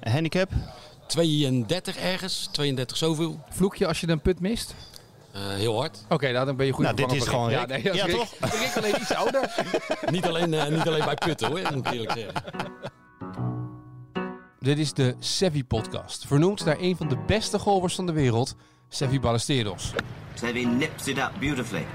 Handicap? 32 ergens, 32 zoveel. Vloek je als je een put mist? Uh, heel hard. Oké, nou, dan ben je goed Nou, dit is gewoon Ja, nee, dat is Ja, Rick. toch? Rick alleen iets ouder. niet, alleen, uh, niet alleen bij putten hoor, moet ik eerlijk zeggen. Dit is de Sevi Podcast, vernoemd naar een van de beste golfers van de wereld, Sevi Ballesteros. Sevi nips it up beautifully.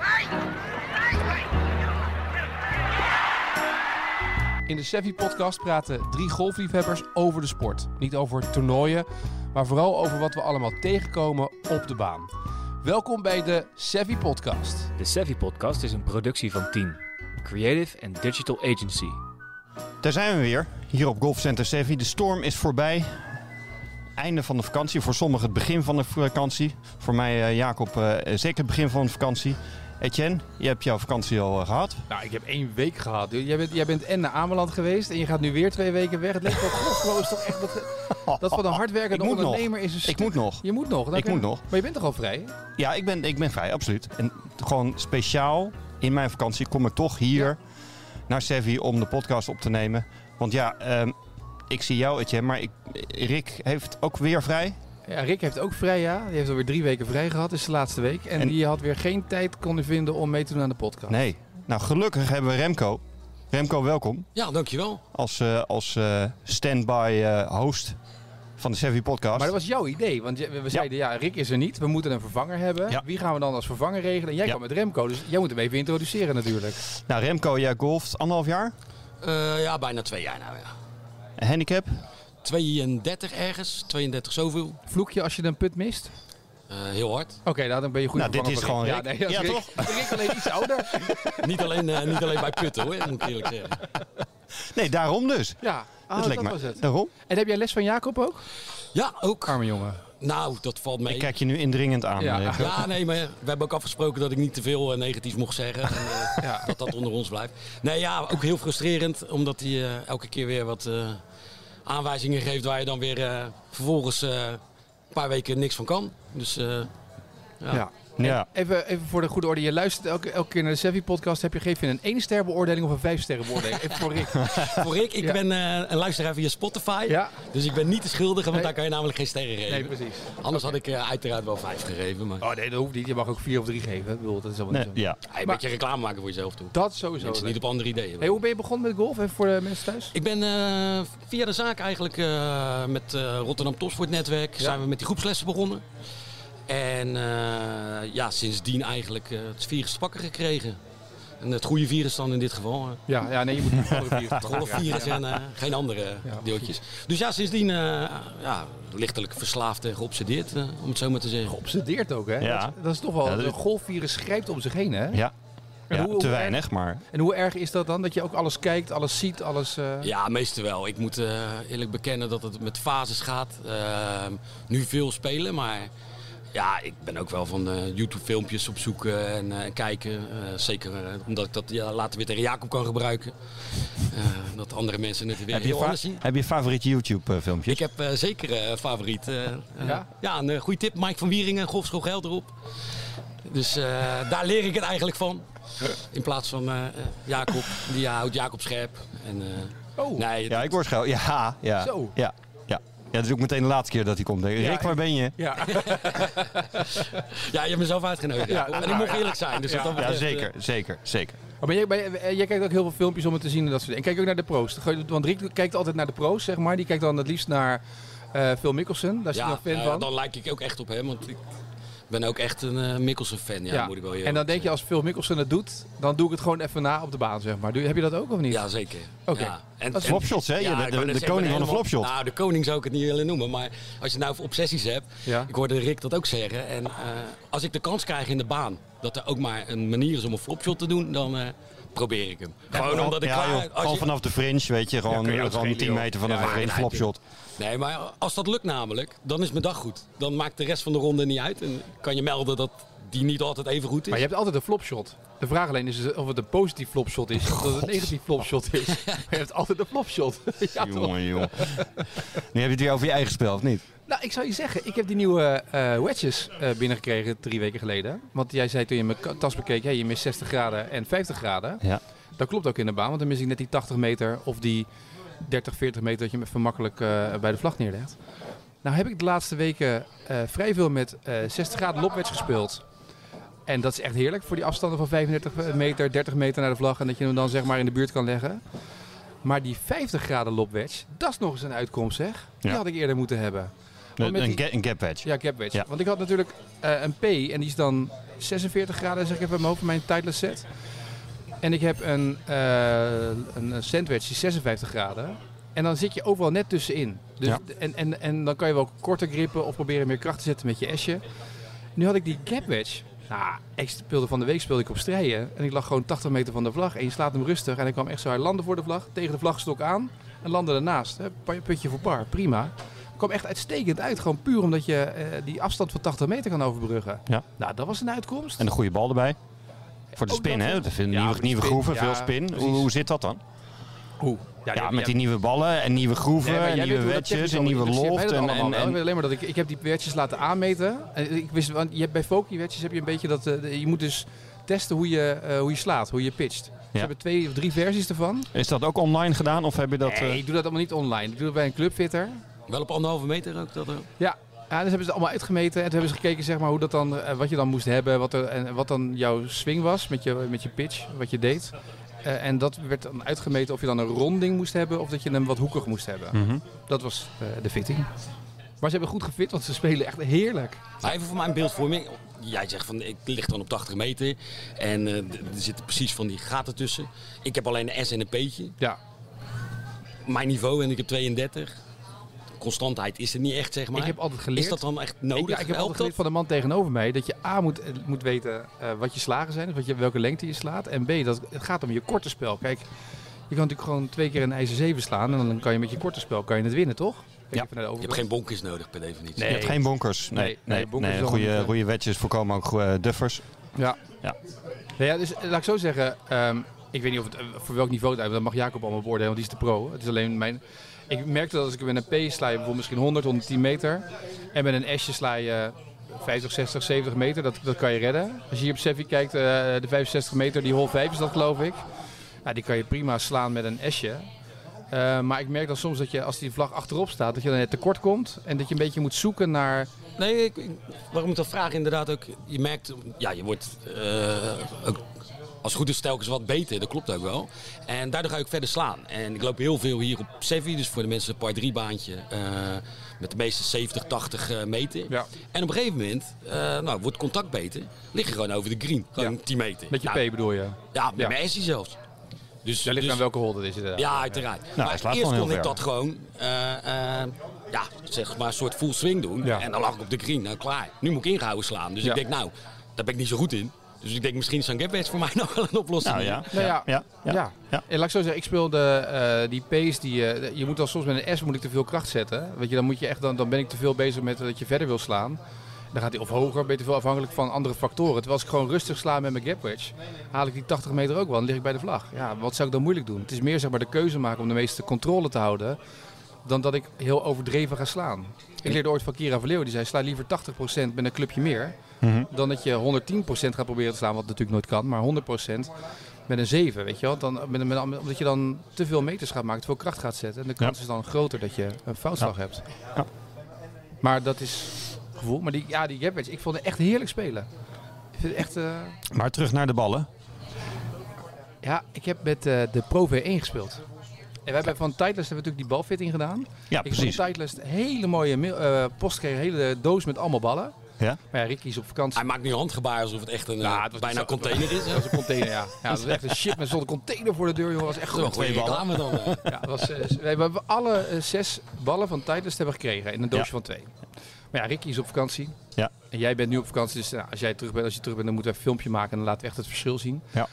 In de Sevi Podcast praten drie golfliefhebbers over de sport. Niet over toernooien, maar vooral over wat we allemaal tegenkomen op de baan. Welkom bij de Sevi Podcast. De Savvy Podcast is een productie van Team, Creative and Digital Agency. Daar zijn we weer, hier op Golfcenter Sevi. De storm is voorbij. Einde van de vakantie. Voor sommigen het begin van de vakantie. Voor mij, eh, Jacob, eh, zeker het begin van de vakantie. Etienne, je hebt jouw vakantie al eh, gehad. Nou, ik heb één week gehad. Jij bent, jij bent en naar Ameland geweest en je gaat nu weer twee weken weg. Het leek wel is toch echt dat, dat van een hardwerkende Ik moet nog. ondernemer is een Ik moet nog. Je moet nog. dan Ik moet nog. Maar je bent toch al vrij? Ja, ik ben, ik ben vrij, absoluut. En gewoon speciaal in mijn vakantie kom ik toch hier naar Sevi om de podcast op te nemen. Want ja, ehm, ik zie jou, Etienne, maar ik, Rick heeft ook weer vrij. Ja, Rick heeft ook vrij, ja. Die heeft alweer drie weken vrij gehad. Dit is de laatste week. En, En- die had weer geen tijd konden vinden om mee te doen aan de podcast. Nee. Nou, gelukkig hebben we Remco. Remco, welkom. Ja, dankjewel. Als, eh, als eh, stand-by eh, host van de Sevi podcast. Maar dat was jouw idee. Want we zeiden, ja, Rick is er niet. We moeten een vervanger hebben. Ja. Wie gaan we dan als vervanger regelen? En jij Ja. kwam met Remco. Dus jij moet hem even introduceren natuurlijk. Nou, Remco, jij golft anderhalf jaar. Uh, ja, bijna twee jaar nou ja. Handicap? 32 ergens, 32 zoveel. Vloek je als je een put mist? Uh, heel hard. Oké, nou, dan ben je goed Nou, dit is gewoon. Ja, nee, dat is Ja, Rick. Rick alleen iets ouder. niet, alleen, uh, niet alleen bij putten hoor, moet ik eerlijk zeggen. Nee, daarom dus. Ja, ah, dat dat leek me. was het. Daarom? En heb jij les van Jacob ook? Ja, ook. Arme jongen. Nou, dat valt mee. Ik kijk je nu indringend aan. Ja. Ja, nee, maar we hebben ook afgesproken dat ik niet te veel uh, negatief mocht zeggen. En, uh, Ja. Dat dat onder ons blijft. Nee, ja, ook heel frustrerend. Omdat hij uh, elke keer weer wat aanwijzingen geeft waar je dan weer vervolgens een paar weken niks van kan. Dus ja. ja. Ja. Even, even voor de goede orde. Je luistert elke, elke keer naar de Sevi podcast. Heb je je een 1 ster beoordeling of een 5 ster beoordeling? Even voor Rick. voor Rick, ik Ja. ben uh, een luisteraar via Spotify. Ja. Dus ik ben niet de schuldige, want Nee. daar kan je namelijk geen sterren geven. Nee, precies. Anders had ik uh, uiteraard wel vijf gegeven. Maar... Oh nee, dat hoeft niet. Je mag ook 4 of 3 geven. Ik bedoel, dat is allemaal Nee, niet zo. ja. Ja, een beetje reclame maken voor jezelf toe. Dat sowieso. Mensen niet op andere ideeën. Hey, hoe ben je begonnen met golf? Even voor de mensen thuis. Ik ben eh, via de zaak eigenlijk met Rotterdam Topsport Netwerk zijn we met die groepslessen begonnen. En uh, ja, sindsdien eigenlijk het virus te pakken gekregen. En het goede virus dan in dit geval. Ja, ja nee, je moet het virus. Het golfvirus en uh, geen andere Ja, deeltjes. Dus ja, sindsdien uh, ja, lichtelijk verslaafd en geobsedeerd, uh, om het zo maar te zeggen. Geobsedeerd ook, hè? Ja. Dat, dat is toch wel... Ja, dat- Een golfvirus grijpt om zich heen, hè? Ja. En hoe- te erg- weinig, maar En hoe erg is dat dan? Dat je ook alles kijkt, alles ziet, alles... eh, Ja, meestal wel. Ik moet uh, eerlijk bekennen dat het met fases gaat. Uh, nu veel spelen, maar ja, ik ben ook wel van uh, YouTube-filmpjes opzoeken en uh, kijken. Uh, zeker omdat ik dat ja, later weer tegen Jacob kan gebruiken. dat andere mensen het weer heb je, anders zien. heb je favoriete YouTube-filmpjes? Ik heb uh, zeker een favoriet. Ja? ja, een goede tip. Mike van Wieringen, Golfschool Gelderop. Dus uh, daar leer ik het eigenlijk van. In plaats van uh, Jacob, die houdt Jacob scherp. En, uh, Oh. nee, Ja, ik word schel. Ja, ja. Zo. Ja, ja. Dat is ook meteen de laatste keer dat hij komt. Rick, Ja, waar ben je? Ja. ja, je hebt mezelf uitgenodigd. Ja, en ik mocht eerlijk zijn. Dus Ja. dat Ja, betreft, zeker, zeker, zeker. Maar ben jij, ben jij, jij kijkt ook heel veel filmpjes om het te zien en dat soort dingen. En kijk ook naar de pro's. Want Rick kijkt altijd naar de pro's, zeg maar. Die kijkt dan het liefst naar eh, Phil Mickelson. Daar is hij ja, een fan ja, van. dan lijk ik ook echt op hem. Want ik ben ook echt een uh, Mikkelsen-fan. Ja, moet ik wel en dan denk je, als Phil Mickelson het doet, dan doe ik het gewoon even na op de baan, zeg maar. Doe- Heb je dat ook of niet? Ja, zeker. Oké. Ja. En, Dat is en- Flopshots, hè? De- koning van de helemaal- flopshot. Nou, de koning zou ik het niet willen noemen. Maar als je nou obsessies hebt. Ja. Ik hoorde Rick dat ook zeggen. En uh, als ik de kans krijg in de baan. Dat er ook maar een manier is om een flopshot te doen. Dan uh, probeer ik hem. Gewoon omdat ik ja, klaar- joh, als gewoon je- vanaf de fringe, weet je. Gewoon, je gewoon uitschelen, 10 joh. meter vanaf Ja, een fringe flopshot. Nee, maar als dat lukt namelijk, dan is mijn dag goed. Dan maakt de rest van de ronde niet uit. En kan je melden dat die niet altijd even goed is. Maar je hebt altijd een flopshot. De vraag alleen is of het een positief flopshot is of dat het een negatief flopshot is. Maar je hebt altijd een flopshot. ja? Jongen, jongen. Nu heb je het weer over je eigen spel, of niet? Nou, ik zou je zeggen, ik heb die nieuwe eh, wedges eh, binnengekregen drie weken geleden. Want jij zei toen je mijn tas bekeek, hey, je mist 60 graden en 50 graden. Ja. Dat klopt ook in de baan, want dan mis ik net die 80 meter of die 30, 40 meter dat je hem even makkelijk eh, bij de vlag neerlegt. Nou heb ik de laatste weken vrij veel met eh 60 graden lopwedge gespeeld. En dat is echt heerlijk voor die afstanden van 35 meter, 30 meter naar de vlag. En dat je hem dan zeg maar in de buurt kan leggen. Maar die 50 graden lopwedge, dat is nog eens een uitkomst zeg. Die Ja. had ik eerder moeten hebben. Met Een, die- een gap wedge. ja, gap wedge. Ja. Want ik had natuurlijk eh, een P en die is dan 46 graden, zeg ik even uit mijn hoofd, mijn tijdless set. En ik heb een, eh een sandwich die is 56 graden. En dan zit je overal net tussenin. Dus, Ja. en, en, en dan kan je wel korter grippen of proberen meer kracht te zetten met je esje. Nu had ik die gap wedge. Nou, ik speelde van de week speelde ik op strijden. En ik lag gewoon 80 meter van de vlag. En je slaat hem rustig. En ik kwam echt zo, hij landde voor de vlag, tegen de vlagstok aan. En landde ernaast. Hè, pa- Putje voor par, prima. Kwam echt uitstekend uit. Gewoon puur omdat je eh, die afstand van 80 meter kan overbruggen. Ja. Nou, dat was een uitkomst. En een goede bal erbij. Voor de spin, dat hè? Dat Ja, nieuwe, nieuwe spin. groeven, Ja, veel spin. Hoe, hoe zit dat dan? Hoe? Ja, met die nieuwe ballen en nieuwe groeven Nee, en nieuwe dat wedges en nieuwe loft. dat En, en, wel. Ik weet en, alleen maar dat ik, ik heb die wedges laten aanmeten. En ik wist, want je hebt bij Foki wedges heb je een beetje dat eh, je moet dus testen hoe je, eh, hoe je slaat, hoe je pitcht. Ze hebben twee of drie versies ervan. is dat ook online gedaan of heb je dat... nee, ik doe dat allemaal niet online. Ik doe het bij een clubfitter. Wel op anderhalve meter ook dat er. Ja. Ja, dus hebben ze het allemaal uitgemeten en toen hebben ze gekeken zeg maar, hoe dat dan, eh, wat je dan moest hebben wat er, en wat dan jouw swing was met je, met je pitch, wat je deed. Eh, en dat werd dan uitgemeten of je dan een ronding moest hebben of dat je hem wat hoekig moest hebben. mhm. Dat was eh, de fitting. Maar ze hebben goed gefit, want ze spelen echt heerlijk. Maar even voor mijn beeldvorming. Jij zegt van ik lig dan op 80 meter en eh, er zitten precies van die gaten tussen. Ik heb alleen een S en een P'tje. Ja, Mijn niveau en ik heb 32. Constantheid is er niet echt, zeg maar. ik heb altijd geleerd. Is dat dan echt nodig? Ik, ja, ik heb altijd geleerd van de man tegenover mij dat je A moet, eh, moet weten eh, wat je slagen zijn, dus wat je, welke lengte je slaat. En B, dat het gaat om je korte spel. Kijk, je kan natuurlijk gewoon twee keer een ijzer 7 slaan en dan kan je met je korte spel kan je het winnen, toch? Ja. Je hebt geen bonkers nodig per definitie. Nee. Je hebt geen bonkers. Nee, Nee, bonkers nee, goede, goede wedges voorkomen ook goede duffers. Ja. Ja. Nou ja, dus eh, laat ik zo zeggen, ehm, ik weet niet of het, eh, voor welk niveau het uit, dat mag Jacob allemaal beoordelen, want die is de pro. Het is alleen mijn... Ik merkte dat als ik met een P sla je bijvoorbeeld misschien 100, 110 meter. En met een S'je sla je 50, 60, 70 meter. Dat, dat kan je redden. Als je hier op Seffi kijkt, eh, de 65 meter, die hol 5 is dat geloof ik. Ja, die kan je prima slaan met een S'je. Eh, maar ik merk dan soms dat je, als die vlag achterop staat, dat je dan net tekort komt. En dat je een beetje moet zoeken naar... Nee, ik- waarom ik dat vraag inderdaad ook. Je merkt, ja, je wordt eh, ook, als het goed is telkens wat beter. Dat klopt ook wel. En daardoor ga ik verder slaan. En ik loop heel veel hier op Sevi, dus voor de mensen een par 3 baantje. eh, met de meeste 70, 80 eh, meter. Ja. En op een gegeven moment, eh, nou, wordt contact beter. Lig je gewoon over de green. Gewoon Ja. 10 meter. Met je Nou, P bedoel je? Ja, met Ja. mijn SI zelfs. Dus, Daar ligt dus- aan welke hol dat is inderdaad. ja, uiteraard. Nou, maar slaat eerst kon ik ver. dat gewoon, ja, zeg maar een soort full swing doen. Ja. En dan lag ik op de green, nou klaar. Nu moet ik ingehouden slaan. Dus Ja. ik denk, nou, daar ben ik niet zo goed in. Dus ik denk, misschien is zo'n gap voor mij nog wel een oplossing. Nou ja. Nou ja, Ja, ja. Ja. Ja. En laat ik zo zeggen, ik speelde eh, die pace die eh, je moet dan soms met een S moet ik te veel kracht zetten. Weet je, dan moet je echt dan, dan ben ik te veel bezig met dat je verder wil slaan. Dan gaat hij of hoger, ben je te veel afhankelijk van andere factoren. Terwijl als ik gewoon rustig sla met mijn gap wedge, haal ik die 80 meter ook wel. Dan lig ik bij de vlag. Ja, wat zou ik dan moeilijk doen? Het is meer zeg maar de keuze maken om de meeste controle te houden, dan dat ik heel overdreven ga slaan. Ik leerde ooit van Kira Valleeuw, die zei sla liever 80% met een clubje meer, Mhm. dan dat je 110% gaat proberen te slaan, wat natuurlijk nooit kan, maar 100% met een 7, weet je wel. Dan, met, met, omdat je dan te veel meters gaat maken, te veel kracht gaat zetten. En de kans is dan groter dat je een foutslag hebt. Ja. Maar dat is gevoel. Maar die, ja, die wedge, ik vond het echt heerlijk spelen. Ik vind het echt... eh, Maar terug naar de ballen. ja, ik heb met eh, de Pro V1 gespeeld. En wij hebben van Titleist hebben we natuurlijk die balfitting gedaan. Ja, ik heb precies. van Titleist een hele mooie eh, post gekregen, hele doos met allemaal ballen. Ja? Maar ja, Ricky is op vakantie. Hij maakt nu handgebaar alsof het echt een Ja, eh, het was bijna zo- container is. Dat was een container, ja. ja dat was echt een shit met zo'n container voor de deur, jongen. Dat was echt goed. twee reclame dan. eh. Ja, was, eh, we hebben alle zes ballen van Titleist hebben gekregen in een doosje Ja. van twee. Maar ja, Ricky is op vakantie. Ja. En jij bent nu op vakantie, dus nou, als jij terug bent, als je terug bent, dan moeten we een filmpje maken en dan laten we echt het verschil zien. Ja.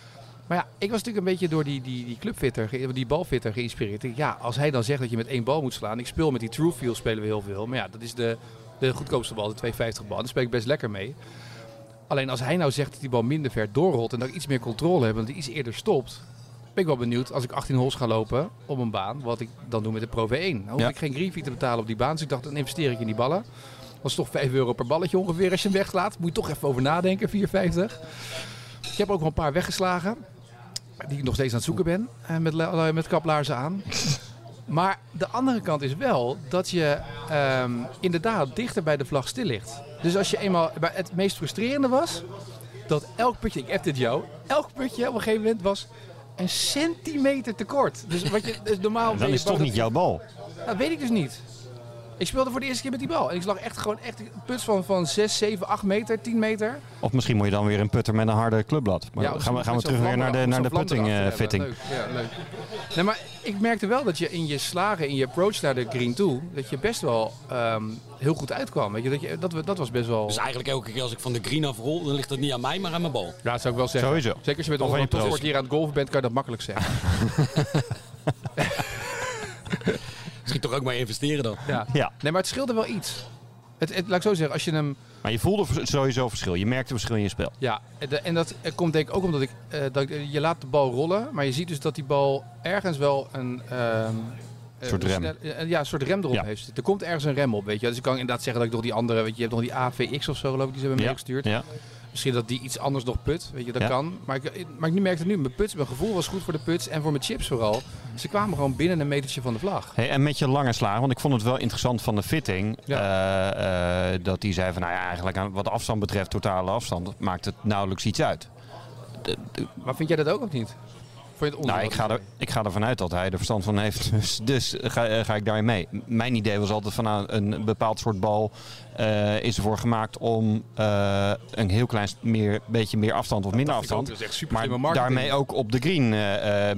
Maar ja, ik was natuurlijk een beetje door die, die, die clubfitter, die balfitter geïnspireerd. Ik, Ja, als hij dan zegt dat je met één bal moet slaan. Ik speel met die True Feel spelen we heel veel. Maar ja, dat is de, de goedkoopste bal, de 250 bal. Daar speel ik best lekker mee. Alleen als hij nou zegt dat die bal minder ver doorrolt en dat ik iets meer controle heb en dat hij iets eerder stopt. Ben ik wel benieuwd als ik 18 holes ga lopen op een baan, wat ik dan doe met de Pro V1. Dan hoef Ja. ik geen green fee te betalen op die baan. Dus ik dacht, dan investeer ik in die ballen. Dat is toch 5 euro per balletje ongeveer als je hem weglaat. Moet je toch even over nadenken, 4,50. Ik heb ook wel een paar weggeslagen. Die ik nog steeds aan het zoeken ben. eh, met, la- met kaplaarzen aan. Maar de andere kant is wel dat je ehm, inderdaad dichter bij de vlag stil ligt. Dus als je eenmaal... Maar het meest frustrerende was dat elk putje... Ik heb dit jou. Elk putje op een gegeven moment was een centimeter te kort. Dus wat je dus normaal... Dan is toch niet jouw bal. dat- Dat weet ik dus niet. Ik speelde voor de eerste keer met die bal. En ik slag echt gewoon echt een puts van, van 6, 7, 8 meter, 10 meter. Of misschien moet je dan weer een putter met een harde clubblad. Maar gaan we, gaan we terug weer naar de, naar de zo'n vlam putting erachter eh. Leuk, ja, leuk. Nee, maar ik merkte wel dat je in je slagen, in je approach naar de green toe, dat je best wel ehm, heel goed uitkwam. Weet je, dat, je, dat, we- dat was best wel... Dus eigenlijk elke keer als ik van de green afrol, dan ligt het niet aan mij, maar aan mijn bal. Ja, dat zou ik wel zeggen. Sowieso. Zeker als je met je topsport hier aan het golven bent, kan je dat makkelijk zeggen. Toch ook maar investeren dan. Ja. Ja, Nee, maar het scheelde wel iets. Het, het, laat ik zo zeggen, als je hem... maar je voelde sowieso verschil. Je merkte verschil in je spel. Ja, de- en dat eh, komt denk ik ook omdat ik, eh, dat ik- je laat de bal rollen, maar je ziet dus dat die bal ergens wel een... ehm, eh, Soort een rem. eh, ja, een soort rem erop Ja. heeft. Er komt ergens een rem op, weet je. Dus ik kan inderdaad zeggen dat ik nog die andere, weet je, je hebt nog die AVX of zo geloof ik, die ze hebben Ja. meegestuurd. Ja. Misschien dat die iets anders nog put, weet je, dat Ja. kan. Maar ik, maar ik nu merkte nu, mijn puts, mijn gevoel was goed voor de puts en voor mijn chips vooral. Ze kwamen gewoon binnen een metertje van de vlag. Hey, en met je lange slagen, want ik vond het wel interessant van de fitting. eh, eh, dat die zei van, nou ja, eigenlijk aan wat afstand betreft, totale afstand, maakt het nauwelijks iets uit. De- de- Maar vind jij dat ook of niet? Het nou, ik ga, er, ik ga ervan uit dat hij er verstand van heeft. Dus, dus ga, eh, ga ik daarin mee. Mijn idee was altijd van nou, een bepaald soort bal eh, is ervoor gemaakt om eh, een heel klein meer, beetje meer afstand of minder ook. afstand. Dat is echt super Maar daarmee ook op de green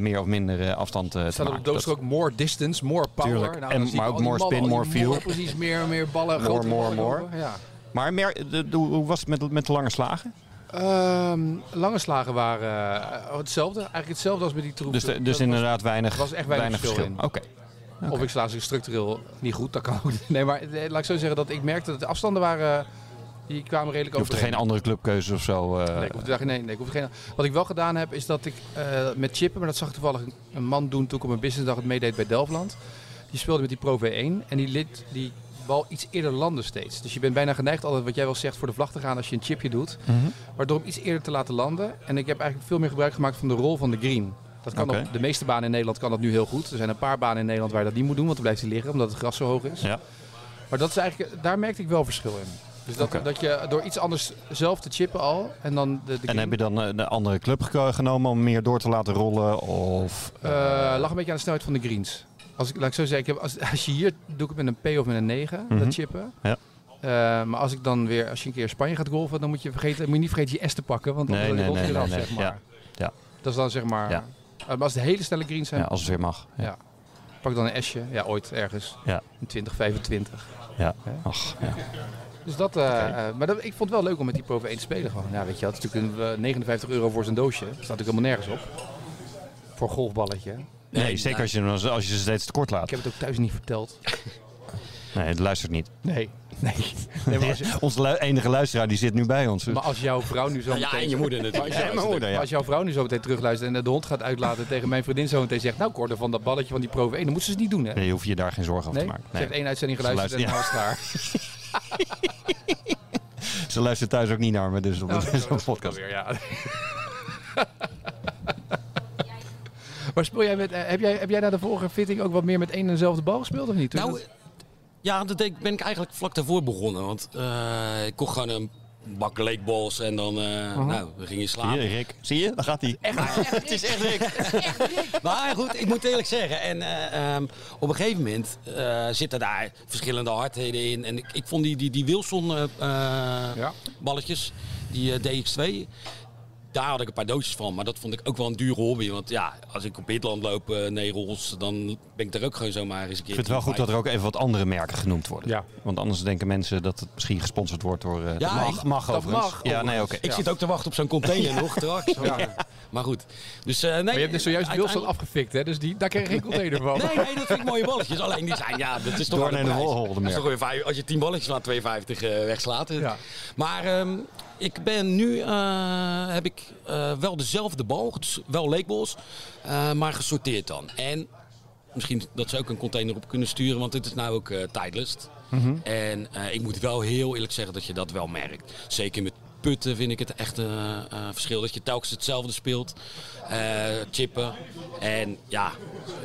meer of minder afstand te Staat op maken. de doos Dat- ook more distance, more power. Tuurlijk. Nou, En- maar ook more ballen, spin, more feel. Precies, meer, meer ballen, More. Ja. Maar mer- de, de- hoe was het met, met de lange slagen? Ehm, lange slagen waren eh, hetzelfde. Eigenlijk hetzelfde als met die troep. Dus, de- dus was- inderdaad weinig, er was echt weinig verschil in. Oké. Of ik sla ze structureel niet goed, dat kan ook niet. Nee, maar eh, laat ik zo zeggen dat ik merkte dat de afstanden waren... Die kwamen redelijk Je hoeft er geen andere clubkeuzes of zo. eh, Nee, ik daar, nee, nee, ik hoefde geen, wat ik wel gedaan heb, is dat ik eh, met chippen, maar dat zag ik toevallig een, man doen toen ik op een businessdag het meedeed bij Delftland. Die speelde met die Pro V1 en die liet die bal iets eerder landen steeds. Dus je bent bijna geneigd altijd, wat jij wel zegt, voor de vlag te gaan als je een chipje doet. Mhm. Waardoor hem iets eerder te laten landen. En ik heb eigenlijk veel meer gebruik gemaakt van de rol van de green. Dat kan op de meeste banen in Nederland kan dat nu heel goed. Er zijn een paar banen in Nederland waar je dat niet moet doen, want dan blijft hij liggen, omdat het gras zo hoog is. Ja. Maar dat is eigenlijk, daar merkte ik wel verschil in. Dus dat, dat je door iets anders zelf te chippen al en dan de, de En heb je dan eh, een andere club genomen om meer door te laten rollen? Of, Eh, lag een beetje aan de snelheid van de greens. Als ik, laat ik zo zeggen, ik heb, als, als je hier doe ik het met een P of met een 9, Mhm. dat chippen. Ja. Eh, maar als ik dan weer, als je een keer Spanje gaat golven, dan moet je, vergeten, moet je niet vergeten je S te pakken. Want dan Nee, nee, nee, je eraf, nee, zeg maar. Ja. Ja. Dat is dan zeg maar... Ja. eh, maar als het hele snelle greens zijn, ja, als het weer mag. Ja. Ja. pak dan een S'je. Ja, ooit ergens. Ja. In 2025. Ja. Ach, ja. Dus dat, eh, maar dat, ik vond het wel leuk om met die Pro 1 te spelen gewoon. Ja, weet je, dat is natuurlijk een, eh, 59 euro voor zijn doosje. Dat staat natuurlijk helemaal nergens op. Voor een golfballetje. Nee, zeker als je, als je ze steeds tekort Ik laat. heb het ook thuis niet verteld. Nee, het luistert niet. Nee. Nee. nee maar, als, Onze lu- enige luisteraar die zit nu bij ons. maar als jouw vrouw nu zo Nou ja, meteen... en je moeder natuurlijk. Ja, mijn moeder, ja. Als jouw vrouw nu zo meteen terugluistert en de hond gaat uitlaten en tegen mijn vriendin zo meteen zegt... Nou, Cor, van dat balletje van die Pro 1, dan moet ze het niet doen, hè? Nee, je hoeft je daar geen zorgen over Nee? te maken. Ze heeft één uitzending Ze geluisterd en dan was klaar. Ze luistert thuis ook niet naar me, dus op dat is podcast. weer, ja. Maar speel jij met, eh, heb, jij, heb jij na de vorige fitting ook wat meer met één en dezelfde bal gespeeld of niet? Toen Nou, dat- ja, dat deed- ben ik eigenlijk vlak daarvoor begonnen. Want eh, ik kocht gewoon een bak leekballs en dan, eh, nou, we gingen Zie slapen. je, Rick? Zie je? Daar gaat hij. het is echt Rick. maar goed, ik moet eerlijk zeggen. En eh, ehm, op een gegeven moment eh, zitten daar verschillende hardheden in. En ik, ik vond die, die, die Wilson eh, eh, Ja. balletjes, die eh, DX2. Daar had ik een paar doosjes van, maar dat vond ik ook wel een dure hobby. Want ja, als ik op Hitland loop, nee rolls, dan ben ik er ook gewoon zomaar eens een keer. Ik vind het wel goed dat er ook even wat andere merken genoemd worden. Ja. Want anders denken mensen dat het misschien gesponsord wordt door... eh, dat mag, ik- mag dat overigens. mag Ja, nee, oké. Ik zit ook te wachten op zo'n container nog straks. Ja. Maar goed. Dus, eh, nee, Maar je hebt dus zojuist Wilson uiteindelijk- afgefikt, hè? Dus die, daar krijg je geen container van. Nee, nee, dat vind ik mooie balletjes. Alleen die zijn, ja, dat is toch Door wel een de prijs. Dat is merk. toch weer vijf, als je 10 balletjes van 2,50 eh wegslaat. Ja. Maar ehm, ik ben nu, eh, heb ik eh, wel dezelfde bal, dus wel leekballs, eh, maar gesorteerd dan. En misschien dat ze ook een container op kunnen sturen, want dit is nou ook Titleist. Mhm. En ik moet wel heel eerlijk zeggen dat je dat wel merkt. Zeker met putten vind ik het echt een verschil. Dat je telkens hetzelfde speelt. Eh, chippen. En ja,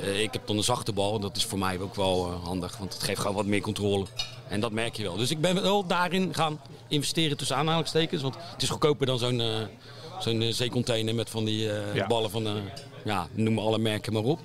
ik heb dan een zachte bal. En dat is voor mij ook wel handig. Want het geeft gewoon wat meer controle. En dat merk je wel. Dus ik ben wel daarin gaan investeren tussen aanhalingstekens. Want het is goedkoper dan zo'n eh, zo'n eh, zeecontainer met van die eh, Ja. ballen van, eh, ja, noem alle merken maar op.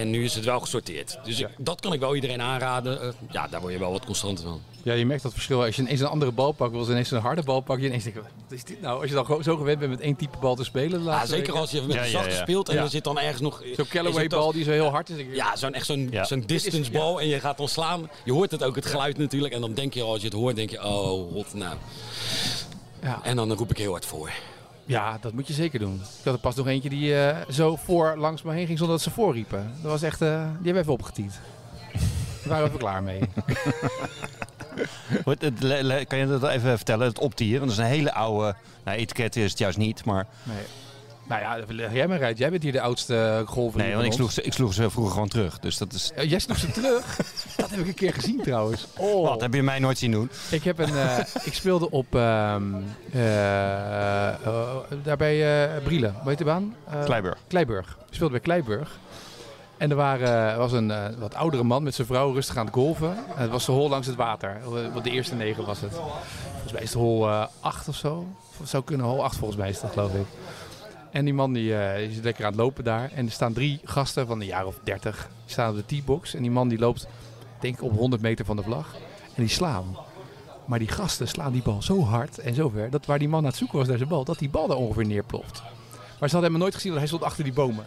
En nu is het wel gesorteerd. Dus ik- dat kan ik wel iedereen aanraden. Eh, ja, daar word je wel wat constanter van. Ja, je merkt dat verschil. Als je ineens een andere bal pakt, of ineens een harde bal pakt, je ineens denkt, wat is dit nou? Als je dan gewoon zo gewend bent met één type bal te spelen. de Ja, zeker weken. als je met Ja, een zachte ja. speelt en Ja. er zit dan ergens nog... Zo'n Callaway is het bal die zo heel hard is. denk ik, Ja, zo'n echt zo'n Ja. zo'n distance bal en je gaat dan slaan. Je hoort het ook, het geluid natuurlijk. En dan denk je, als je het hoort, denk je, oh, wat nou. Ja. En dan roep ik heel hard voor. Ja, dat moet je zeker doen. Ik had er pas nog eentje die eh, zo voor langs me heen ging zonder dat ze voorriepen. Dat was echt, eh, die hebben we even opgetiend. Daar waren we even klaar mee. Kan je dat even vertellen? Het optieren, want dat is een hele oude... Nou, etiket is het juist niet, maar... Nee. Nou ja, leg jij maar uit. Jij bent hier de oudste golfer. Nee, want ik sloeg, ze, ik sloeg ze vroeger gewoon terug. Dus dat is... jij sloeg ze terug. dat heb ik een keer gezien trouwens. Oh. Wat, heb je mij nooit zien doen? Ik, heb een, eh, ik speelde op ehm eh, eh, daar bij eh Brielen. Hoe heet de baan? Kleiburg. Kleiburg. Ik speelde bij Kleiburg. En er waren, was een wat oudere man met zijn vrouw rustig aan het golven. En het was de hol langs het water. Wat de eerste negen was het. Volgens mij is het hol 8 of zo. Het zou kunnen, hol 8 volgens mij is dat geloof ik. En die man die, eh, is lekker aan het lopen daar. En er staan drie gasten van een jaar of 30. Die staan op de T-box. En die man die loopt denk ik op 100 meter van de vlag. En die slaan. Maar die gasten slaan die bal zo hard en zo ver. Dat waar die man aan het zoeken was naar zijn bal, dat die bal daar ongeveer neerploft. Maar ze hadden hem nooit gezien, want hij stond achter die bomen.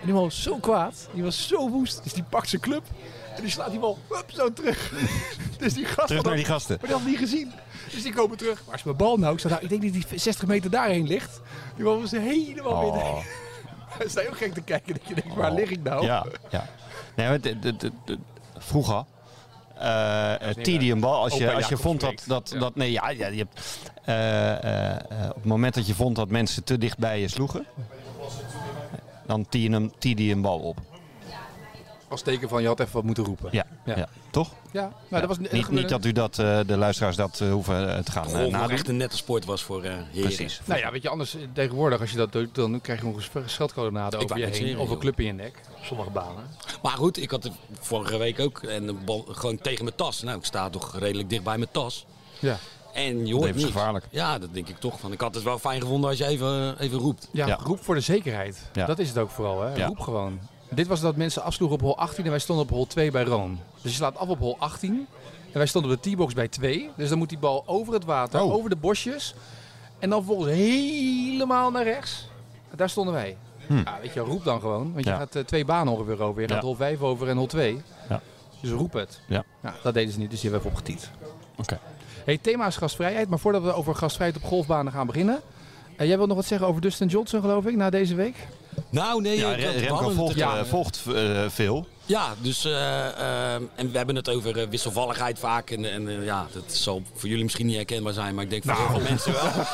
En die man was zo kwaad, die was zo woest. Dus die pakt zijn club en die slaat die bal hup, zo terug. dus die gasten Terug naar die gasten. maar die had niet gezien. Dus die komen terug. Waar is mijn bal nou? Ik, zei, nou, ik denk dat die 60 meter daarheen ligt. Die bal was helemaal binnen. Oh, Ze zijn ook gek te kijken. Dat je denkt, waar lig ik nou? ja, ja. Nee, maar de, de, de, de- vroeger... eh uh, tiende een bal. Als je, als je vond dat, dat, Ja. dat... Nee, ja, ja je hebt... eh, eh, eh, op het moment dat je vond dat mensen te dicht bij je sloegen... Dan tiende je hem- je een bal op. Als teken van je had even wat moeten roepen. Ja, Ja. ja. toch? Ja, nou, dat was Niet, niet dat u dat, eh, de luisteraars dat eh, hoeven eh, te gaan nog nadoen. echt een nette sport was voor eh heren. Precies. Nou ja, weet je, anders tegenwoordig als je dat doet, dan krijg je nog een scheldkolonade Ik over je heen. Of een club in je nek. Op sommige banen. Maar goed, ik had het vorige week ook. En de bal gewoon tegen mijn tas. Nou, ik sta toch redelijk dicht bij mijn tas. Ja. En je hoort. Levensgevaarlijk. Ja, dat denk ik toch. Van. Ik had het wel fijn gevonden als je even, even roept. Ja, Ja. roep voor de zekerheid. Ja. Dat is het ook vooral. Hè? Ja. Roep gewoon. Dit was dat mensen afsloegen op hol 18 en wij stonden op hol 2 bij Roon. Dus je slaat af op hol 18 en wij stonden op de T-box bij 2. Dus dan moet die bal over het water, Oh. over de bosjes en dan vervolgens helemaal naar rechts. Daar stonden wij. Ja, weet je, roep dan gewoon. Want je Ja. gaat eh, twee banen ongeveer over. Je gaat Ja. hol 5 over en hol 2. Ja. Dus roep het. Ja. dat deden ze niet, dus die hebben we even opgetiet. Oké. Hey, thema is gastvrijheid, maar voordat we over gastvrijheid op golfbanen gaan beginnen. eh, jij wilt nog wat zeggen over Dustin Johnson, geloof ik, na deze week? Nou, nee. Ja, Remco volgt, ja. eh, volgt eh, veel. Ja, dus eh, ehm, en we hebben het over wisselvalligheid vaak. En, en ja, dat zal voor jullie misschien niet herkenbaar zijn, maar ik denk voor Nou. heel veel mensen wel.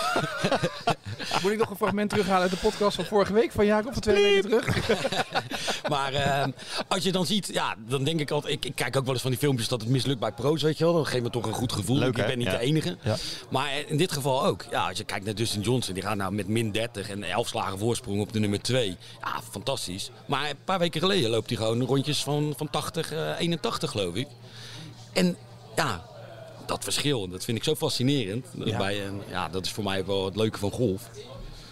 Moet ik nog een fragment terughalen uit de podcast van vorige week van Jacob, van twee weken terug? Maar ehm, als je dan ziet, ja, dan denk ik altijd, ik, ik kijk ook wel eens van die filmpjes dat het mislukt bij pro's, weet je wel. Dat geeft me toch een goed gevoel. Leuk, ik ben niet Ja. de enige. Ja. Maar in dit geval ook. Ja, als je kijkt naar Dustin Johnson, die gaat nou met min 30 en 11 slagen voorsprong op de nummer 2. Ja, fantastisch. Maar een paar weken geleden loopt hij gewoon rondjes van, van 80, eh, 81 geloof ik. En ja, dat verschil, dat vind ik zo fascinerend. Ja. Bij, een- ja, dat is voor mij wel het leuke van golf.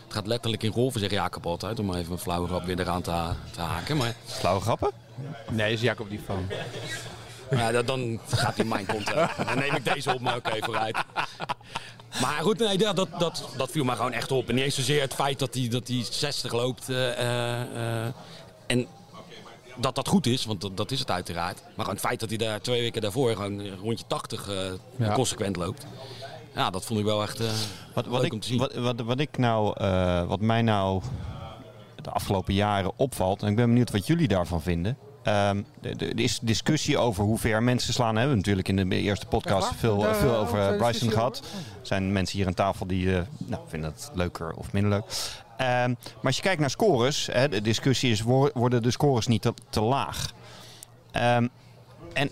Het gaat letterlijk in golven, zegt Jacob altijd. Om maar even een flauwe grap weer eraan te, ha- te haken. Maar Flauwe grappen? Nee, is Jacob niet van. ja, dat- dan gaat hij mijn kont. Dan neem ik deze op, maar oké, vooruit. Maar goed, nee, dat, dat, dat, dat viel me gewoon echt op. En niet eens zozeer het feit dat hij, dat hij 60 loopt. eh, eh, eh, en dat dat goed is, want dat, dat is het uiteraard. Maar gewoon het feit dat hij daar twee weken daarvoor gewoon rondje 80 eh, Ja. consequent loopt. Ja, dat vond ik wel echt eh, Wat, wat, leuk om ik, te zien. wat, wat, wat ik nou, eh, wat mij nou de afgelopen jaren opvalt, en ik ben benieuwd wat jullie daarvan vinden. Ehm, de- de- Er is discussie over hoe ver mensen slaan. Hebben we natuurlijk in de eerste podcast veel, veel over Bryson gehad. Er zijn mensen hier aan tafel die nou, vinden het leuker of minder leuk. Ehm, maar als je kijkt naar scores, hè, de discussie is, wo- worden de scores niet te, te laag? Ehm, en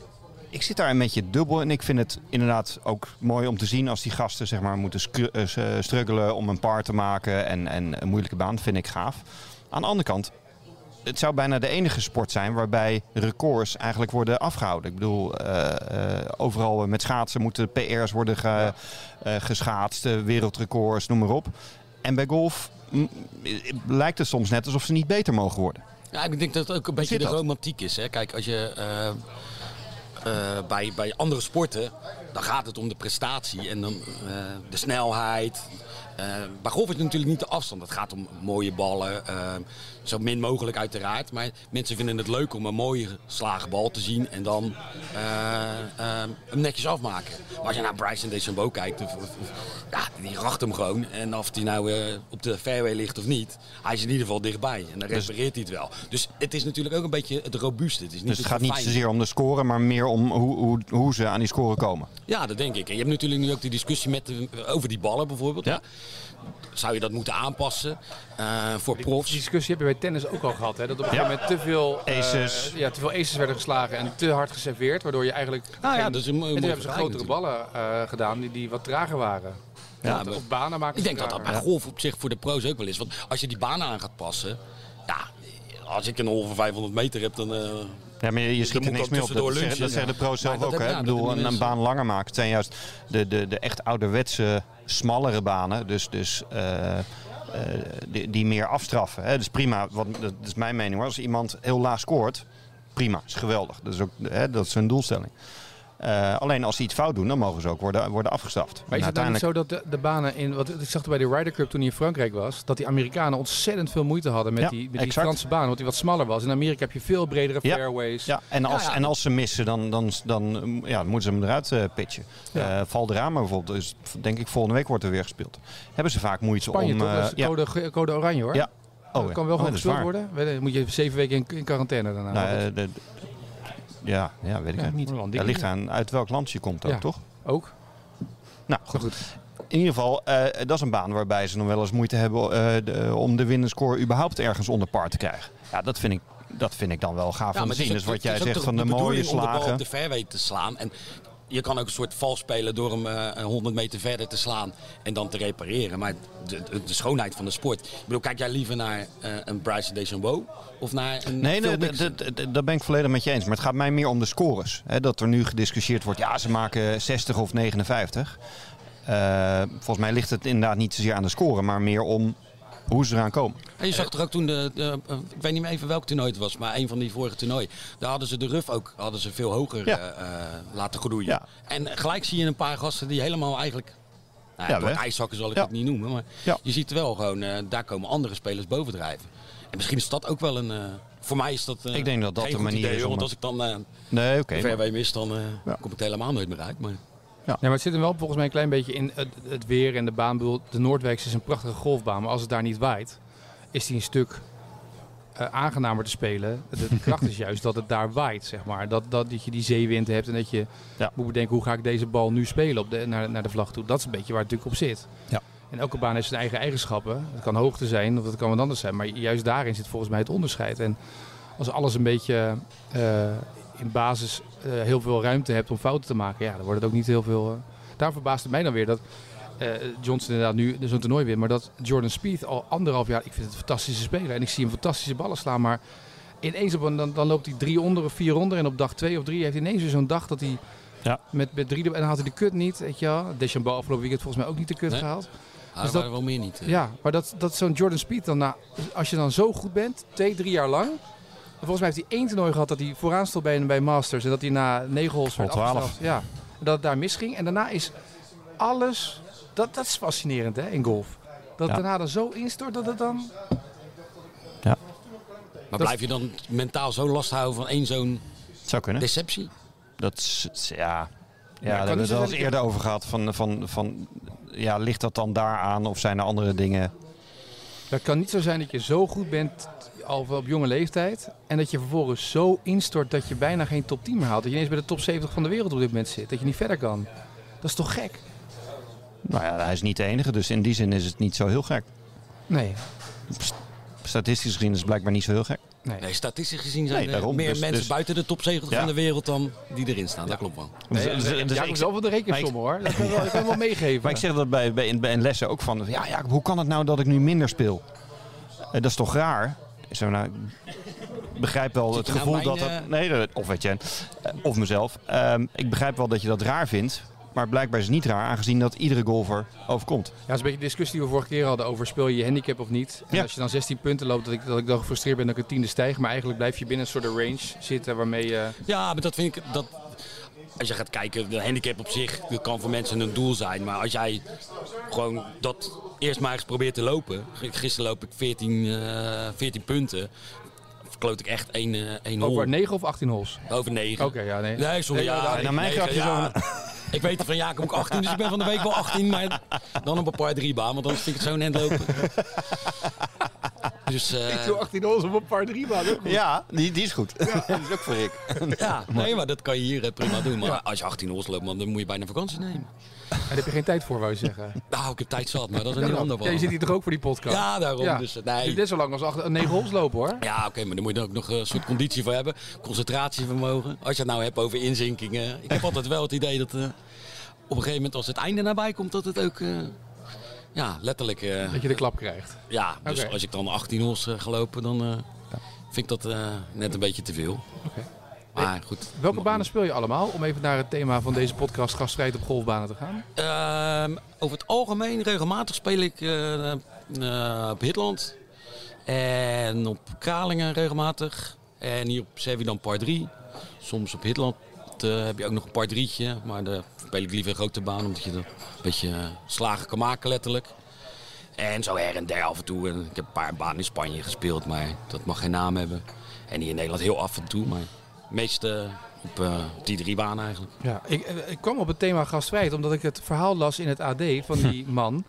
ik zit daar een beetje dubbel en ik vind het inderdaad ook mooi om te zien als die gasten zeg maar, moeten eh, eh, struggelen om een paar te maken en, en een moeilijke baan. vind ik gaaf. Aan de andere kant, het zou bijna de enige sport zijn waarbij records eigenlijk worden afgehouden. Ik bedoel, eh, overal met schaatsen moeten PR's worden ge, geschaatst, wereldrecords, noem maar op. En bij golf lijkt het soms net alsof ze niet beter mogen worden. Ja, ik denk dat het ook een beetje de romantiek is. Hè? Kijk, als je eh, eh, bij, bij andere sporten, dan gaat het om de prestatie en dan eh, de snelheid. Eh, bij golf is het natuurlijk niet de afstand. Het gaat om mooie ballen, eh, zo min mogelijk uiteraard. Maar mensen vinden het leuk om een mooie geslagen bal te zien en dan eh, eh, hem netjes afmaken. Maar als je naar Bryson DeChambeau kijkt, of, of- ja, die racht hem gewoon. En of hij nou eh, op de fairway ligt of niet, hij is in ieder geval dichtbij. En dan repareert hij het wel. Dus het is natuurlijk ook een beetje het robuuste. Het is niet Dus het gaat niet zozeer om de score, maar meer om hoe, hoe, hoe ze aan die score komen. Ja, dat denk ik. En je hebt natuurlijk nu ook de discussie met de- over die ballen bijvoorbeeld. Ja. Zou je dat moeten aanpassen eh, voor profs? Die discussie heb je bij tennis ook al gehad. Hè? Dat op een gegeven moment te veel, eh, Aces. ja, te veel aces werden geslagen en te hard geserveerd. Waardoor je eigenlijk... Nou ja, geen- dat is een en toen hebben ze grotere ballen eh, gedaan die, die wat trager waren. Ja, of banen maken Ik denk dat dat bij golf op zich voor de pro's ook wel is. Want als je die banen aan gaat passen, ja, als ik een hol van 500 meter heb, dan. Ja, maar je, je Dan schiet er niks ik meer op. Dat, tussendoor zeggen, lunchen. dat zeggen de pro's zelf ook. Hè? ik bedoel, een, baan langer maken. Het zijn juist de, de, de echt ouderwetse, smallere banen. Dus, dus eh, eh, die, die meer afstraffen. Hè? Dus prima, wat, dat is mijn mening hoor. Als iemand heel laag scoort, prima, is geweldig. Dat is, ook, hè, dat is hun doelstelling. Eh, alleen als ze iets fout doen, dan mogen ze ook worden, worden afgestraft. Maar is En het nou niet zo dat de, de banen in... Wat, ik zag bij de Ryder Cup toen hij in Frankrijk was... dat die Amerikanen ontzettend veel moeite hadden met Ja, die, met die. Franse baan. Want die wat smaller was. In Amerika heb je veel bredere Ja. fairways. Ja, en als, Ja. En als ze missen, dan, dan, dan, ja, moeten ze hem eruit eh, pitchen. Eh Valderrama bijvoorbeeld, dus denk ik volgende week wordt er weer gespeeld. Hebben ze vaak moeite Spanje om... toch? Dat is ja, code, code oranje hoor. Ja. dat ja. kan wel Oh, gewoon dat gespeeld worden. Moet je zeven weken in, in quarantaine daarna. Nou, Dat eh, de- de- ja, ja, weet ik Ja, niet. Dat ligt aan uit welk land je komt ook, Ja. toch? ook. Nou, goed. Goed. In ieder geval, eh, dat is een baan waarbij ze nog wel eens moeite hebben eh, de- om de winnenscore überhaupt ergens onder par te krijgen. Ja, dat vind ik, dat vind ik dan wel gaaf om te zien. is Dus wat jij zegt van de, mooie bedoeling om de bal slagen. op de fairway te slaan. En je kan ook een soort vals spelen door hem eh, een 100 meter verder te slaan en dan te repareren. Maar de, de, de schoonheid van de sport. Ik bedoel, kijk jij liever naar eh, een Bryson DeChambeau of naar een Nee, nee, Mickelson? d- d- d- daar ben ik volledig met je eens. Maar het gaat mij meer om de scores. Hè, dat er nu gediscussieerd wordt, ja, ze maken 60 of 59. Eh, volgens mij ligt het inderdaad niet zozeer aan de score, maar meer om hoe ze eraan komen. En je zag toch ook toen, de, de- eh, ik weet niet meer even welk toernooi het was, maar een van die vorige toernooien. Daar hadden ze de ruf ook hadden ze veel hoger Ja. eh, eh, laten groeien. Ja. En gelijk zie je een paar gasten die helemaal eigenlijk... Nou, Ja, door ijshakken zal ik het niet noemen, maar je ziet wel gewoon, daar komen andere spelers bovendrijven. En misschien is dat ook wel een... voor mij is dat eh, Ik denk dat dat de manier idee, is om Want het- als ik dan eh Nee, oké. de fairway mis, dan eh, Ja. kom ik er helemaal nooit meer uit. Maar... Ja, maar het zit hem wel volgens mij een klein beetje in het, het weer en de baan. Bedoel, De Noordwijks is een prachtige golfbaan, maar als het daar niet waait, is die een stuk eh, aangenamer te spelen. De, de kracht is juist dat het daar waait, zeg maar. Dat, dat, dat je die zeewind hebt en dat je Ja. moet bedenken hoe ga ik deze bal nu spelen op de, naar, naar de vlag toe. Dat is een beetje waar het natuurlijk op zit. Ja. En elke baan heeft zijn eigen eigenschappen. Het kan hoogte zijn of het kan wat anders zijn. Maar juist daarin zit volgens mij het onderscheid. En als alles een beetje eh, in basis heel veel ruimte hebt om fouten te maken, ja, dan wordt het ook niet heel veel. eh. Daar verbaast het mij dan weer dat eh, Johnson inderdaad nu zo'n toernooi wint, maar dat Jordan Spieth al anderhalf jaar, ik vind het een fantastische speler en ik zie hem fantastische ballen slaan, maar ineens op een, dan, dan loopt hij drie onder of vier onder en op dag twee of drie heeft hij ineens weer zo'n dag dat hij Ja. met, met drie en dan had hij de kut niet, weet je wel. Deschambeau afgelopen weekend volgens mij ook niet de kut Nee. gehaald. Ah, Dus er dat- waren wel meer niet. eh. Ja, maar dat, dat zo'n Jordan Speed dan, na, als je dan zo goed bent, twee, drie jaar lang. En volgens mij heeft hij één toernooi gehad dat hij vooraan stond bij, bij Masters. En dat hij na negen holes werd Hol 12. afgestraft. Ja, en dat het daar misging. En daarna is alles, dat, dat is fascinerend hè, in golf. Dat Ja. het daarna er zo instort dat het dan... Maar blijf je dan mentaal zo last houden van één zo'n Het zou kunnen. deceptie? Dat is, ja, ja, kan daar hebben we het wel eens eerder over gehad. Van, van, van, ja, ligt dat dan daaraan of zijn er andere dingen? Het kan niet zo zijn dat je zo goed bent al op jonge leeftijd. En dat je vervolgens zo instort dat je bijna geen top 10 meer haalt. Dat je ineens bij de top 70 van de wereld op dit moment zit. Dat je niet verder kan. Dat is toch gek? Nou ja, hij is niet de enige, dus in die zin is het niet zo heel gek. Nee. Statistisch gezien is het blijkbaar niet zo heel gek. Nee, statistisch gezien zijn Nee, er daarom. meer Dus- mensen dus- buiten de topzegels Ja. van de wereld dan die erin staan. Dat klopt wel. Dus- Nee, dus- dus, dus ja, ik- zelf wel de rekensommen hoor. Dat kan ik wel, ik wel meegeven. Maar ik zeg dat bij, bij, in, bij in lessen ook van, ja, ja, hoe kan het nou dat ik nu minder speel? Eh, dat is toch raar? Ik zeg, nou, ik begrijp wel het nou gevoel mijn, dat dat... eh, Nee, of weet je, eh, of mezelf. Ehm, ik begrijp wel dat je dat raar vindt. Maar blijkbaar is het niet raar, aangezien dat iedere golfer overkomt. Ja, dat is een beetje de discussie die we vorige keer hadden over speel je je handicap of niet. En Ja. als je dan 16 punten loopt, dat ik, dat ik dan gefrustreerd ben dat ik een tiende stijg. Maar eigenlijk blijf je binnen een soort range zitten waarmee je... Ja, maar dat vind ik... Dat, als je gaat kijken, de handicap op zich dat kan voor mensen een doel zijn. Maar als jij gewoon dat eerst maar eens probeert te lopen. Gisteren loop ik 14, eh 14 punten. Verkloot ik echt één, eh één hol. Over 9 of 18 holes? Over 9. Oké, ja, nee. Nee, sorry. Nee, Ja, naar mijn grapje ja. Ik weet het van Jacob ook 18, dus ik ben van de week wel 18. Maar dan op een paar drie baan, want anders vind ik het zo'n end lopen. Dus eh, Ik doe 18 holes op een par 3 baan. Ja, die, die is goed. dat is ook voor ik. ja, nee, maar dat kan je hier eh, prima doen. Maar als je 18 hols loopt, man, dan moet je bijna vakantie nemen. Daar heb je geen tijd voor, wou je zeggen. Nou, ik heb tijd zat, maar dat is een heel ander Ja, je zit hier toch ook voor die podcast? Ja, daarom. Ja. Dus, eh, Je nee. zit net zo lang als 8, 9 holes lopen hoor. Ja, oké, maar daar moet je ook nog een soort conditie voor hebben. Concentratievermogen. Als je het nou hebt over inzinkingen. Ik heb altijd wel het idee dat eh, op een gegeven moment als het einde nabij komt, dat het ook... eh, ja, letterlijk... eh, Dat je de klap krijgt. Ja, dus als ik dan 18 hols eh, ga lopen, dan eh, vind ik dat eh, net een beetje te veel. Oké. Maar goed. Welke banen speel je allemaal? Om even naar het thema van deze podcast gaststrijd op golfbanen te gaan. Ehm, over het algemeen, regelmatig speel ik eh, op Hitland. En op Kralingen regelmatig. En hier op Sevi dan par 3. Soms op Hitland eh, heb je ook nog een par 3'tje. Maar daar speel ik liever een grote baan, omdat je er een beetje slagen kan maken letterlijk. En zo her en der af en toe. En ik heb een paar banen in Spanje gespeeld, maar dat mag geen naam hebben. En hier in Nederland heel af en toe, maar meest eh, op, die drie banen eigenlijk. Ja, ik, ik kwam op het thema gastvrijheid omdat ik het verhaal las in het AD van die man.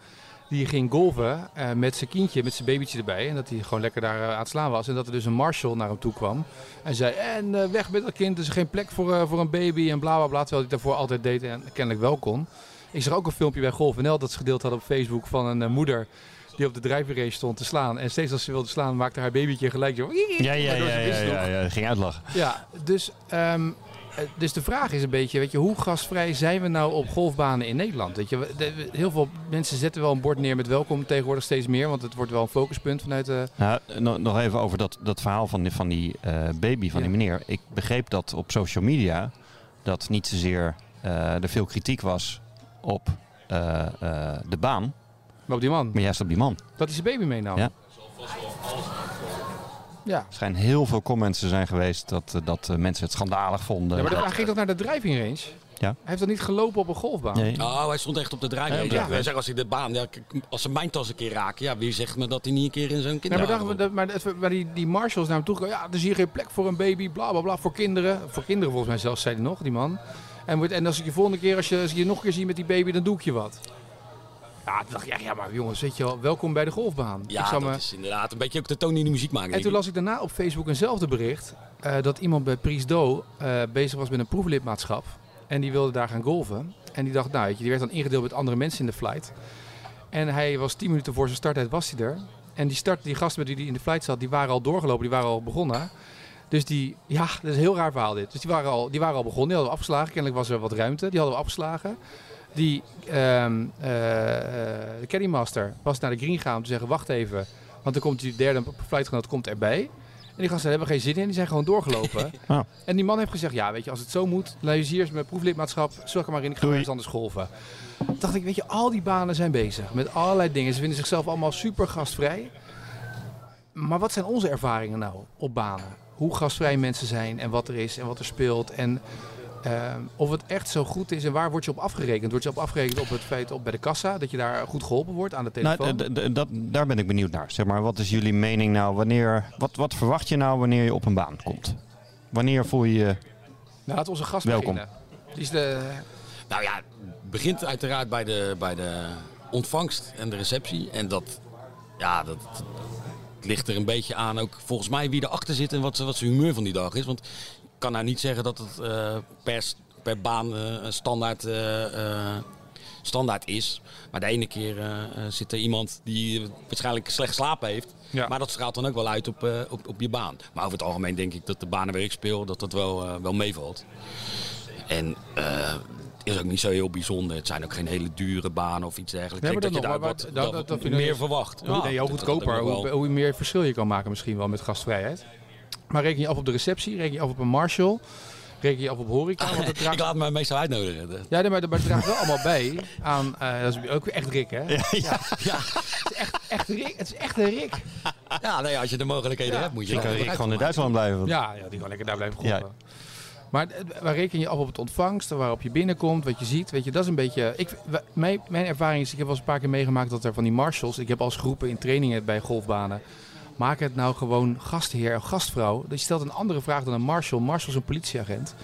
Die ging golven eh, met zijn kindje, met zijn babytje erbij. En dat hij gewoon lekker daar eh, aan het slaan was. En dat er dus een marshal naar hem toe kwam. En zei, en weg met dat kind, er is geen plek voor, voor een baby en bla bla bla. Terwijl hij daarvoor altijd deed en kennelijk wel kon. Ik zag ook een filmpje bij Golf NL dat ze gedeeld hadden op Facebook van een moeder... die op de drijfveer stond te slaan. En steeds als ze wilde slaan maakte haar babytje gelijk zo... Ja, ja, ja, ja, ging uitlachen. Ja, dus, dus de vraag is een beetje, weet je, hoe gastvrij zijn we nou op golfbanen in Nederland? Weet je, heel veel mensen zetten wel een bord neer met welkom tegenwoordig steeds meer, want het wordt wel een focuspunt vanuit de... Nou, nog, even over dat, dat verhaal van die, van die eh, baby van die meneer. Ik begreep dat op social media dat niet zozeer eh, er veel kritiek was op eh, de baan, Maar op die man, maar juist op die man. dat hij zijn baby meenam. Ja. Ja. Er schijnen heel veel comments te zijn geweest dat, eh, dat eh, mensen het schandalig vonden. Ja, maar Dat- hij ging toch naar de driving range? Ja. Hij heeft toch niet gelopen op een golfbaan? Nee. Nou, hij stond echt op de draaier. Ja, Ja, ja. Wij zeggen als ik de baan, ja, als ze mijn tas een keer raken, ja, wie zegt me dat hij niet een keer in zo'n Ja, kinder maar, dachten we dat, maar, maar die, die marshals naar hem toe gaan, ja, er is hier geen plek voor een baby, bla bla bla, voor kinderen. Voor kinderen volgens mij zelfs, zei hij nog, die man. En, wordt- en als ik je volgende keer, als je, als je nog een keer zie met die baby, dan doe ik je wat. Ja, toen dacht ik, ja, ja maar jongens, weet je wel, welkom bij de golfbaan. ik Ja, zou dat me- is inderdaad een beetje ook de toon die de muziek maakt. En toen las ik daarna op Facebook eenzelfde bericht, eh, dat iemand bij Priesdo eh bezig was met een proeflidmaatschap. En die wilde daar gaan golven. En die dacht, nou weet je, die werd dan ingedeeld met andere mensen in de flight. En hij was 10 minuten voor zijn starttijd was hij er. En die, start, die gasten met wie hij in de flight zat, die waren al doorgelopen, die waren al begonnen. Dus die, ja, dat is een heel raar verhaal dit. Dus die waren al, die waren al begonnen, die hadden we afgeslagen. Kennelijk was er wat ruimte, die hadden we afgeslagen. Die, eh, eh, de caddymaster was naar de green gaan om te zeggen, wacht even. Want dan komt die derde flightgenoot komt erbij. En die gasten hebben geen zin in, die zijn gewoon doorgelopen. Oh. En die man heeft gezegd, ja weet je, als het zo moet, is mijn proeflidmaatschap, zorg er maar in, ik ga Doei. ergens anders golven. Toen dacht ik, weet je, al die banen zijn bezig met allerlei dingen. Ze vinden zichzelf allemaal super gastvrij. Maar wat zijn onze ervaringen nou op banen? Hoe gastvrij mensen zijn en wat er is en wat er speelt. En ehm, of het echt zo goed is en waar word je op afgerekend? Word je op afgerekend op het feit op bij de kassa, dat je daar goed geholpen wordt aan de telefoon? Nou, d- d- dat, daar ben ik benieuwd naar. Zeg maar, wat is jullie mening nou? Wanneer, wat, wat verwacht je nou wanneer je op een baan komt? Wanneer voel je je... Nou, laat onze gast Welkom. beginnen. Die is de... Nou ja, het begint uiteraard bij de, bij de ontvangst en de receptie. En dat, ja, dat, het ligt er een beetje aan ook volgens mij wie erachter zit en wat, wat zijn humeur van die dag is. Want kan nou niet zeggen dat het eh, per, per baan eh, een standaard eh, standaard is. Maar de ene keer zit er iemand die waarschijnlijk slecht slapen heeft. Ja. Maar dat straalt dan ook wel uit op, op, op je baan. Maar over het algemeen denk ik dat de banen waar ik speel, dat dat wel, wel meevalt. En is ook niet zo heel bijzonder. Het zijn ook geen hele dure banen of iets dergelijks. Nee, ik denk maar dat je dan daar wat, dat- dat dat- dat meer verwacht. Hoe, nee, Ja, hoe dat- dat goedkoper, hoe meer verschil je kan maken misschien wel met gastvrijheid. Maar reken je af op de receptie, reken je af op een Marshall, reken je af op horeca. Want het draagt, Ik laat me meestal uitnodigen. Ja, nee, maar, het draagt wel allemaal bij aan, eh, dat is ook weer echt Rick hè? Ja, Ja, Het is echt, echt Rick, het is echt een Rick. ja nee, als je de mogelijkheden Ja. hebt, moet je Ik kan Rick gewoon in Duitsland blijven. Ja, ja, die kan lekker daar blijven Ja. golven. Maar eh, waar reken je af op het ontvangst, waarop je binnenkomt, wat je ziet, weet je, dat is een beetje... Ik, mijn, mijn ervaring is, ik heb wel eens een paar keer meegemaakt dat er van die marshals, ik heb als groepen in trainingen bij golfbanen, maak het nou gewoon gastheer of gastvrouw. Dus je stelt een andere vraag dan een marshal. Marshal is een politieagent.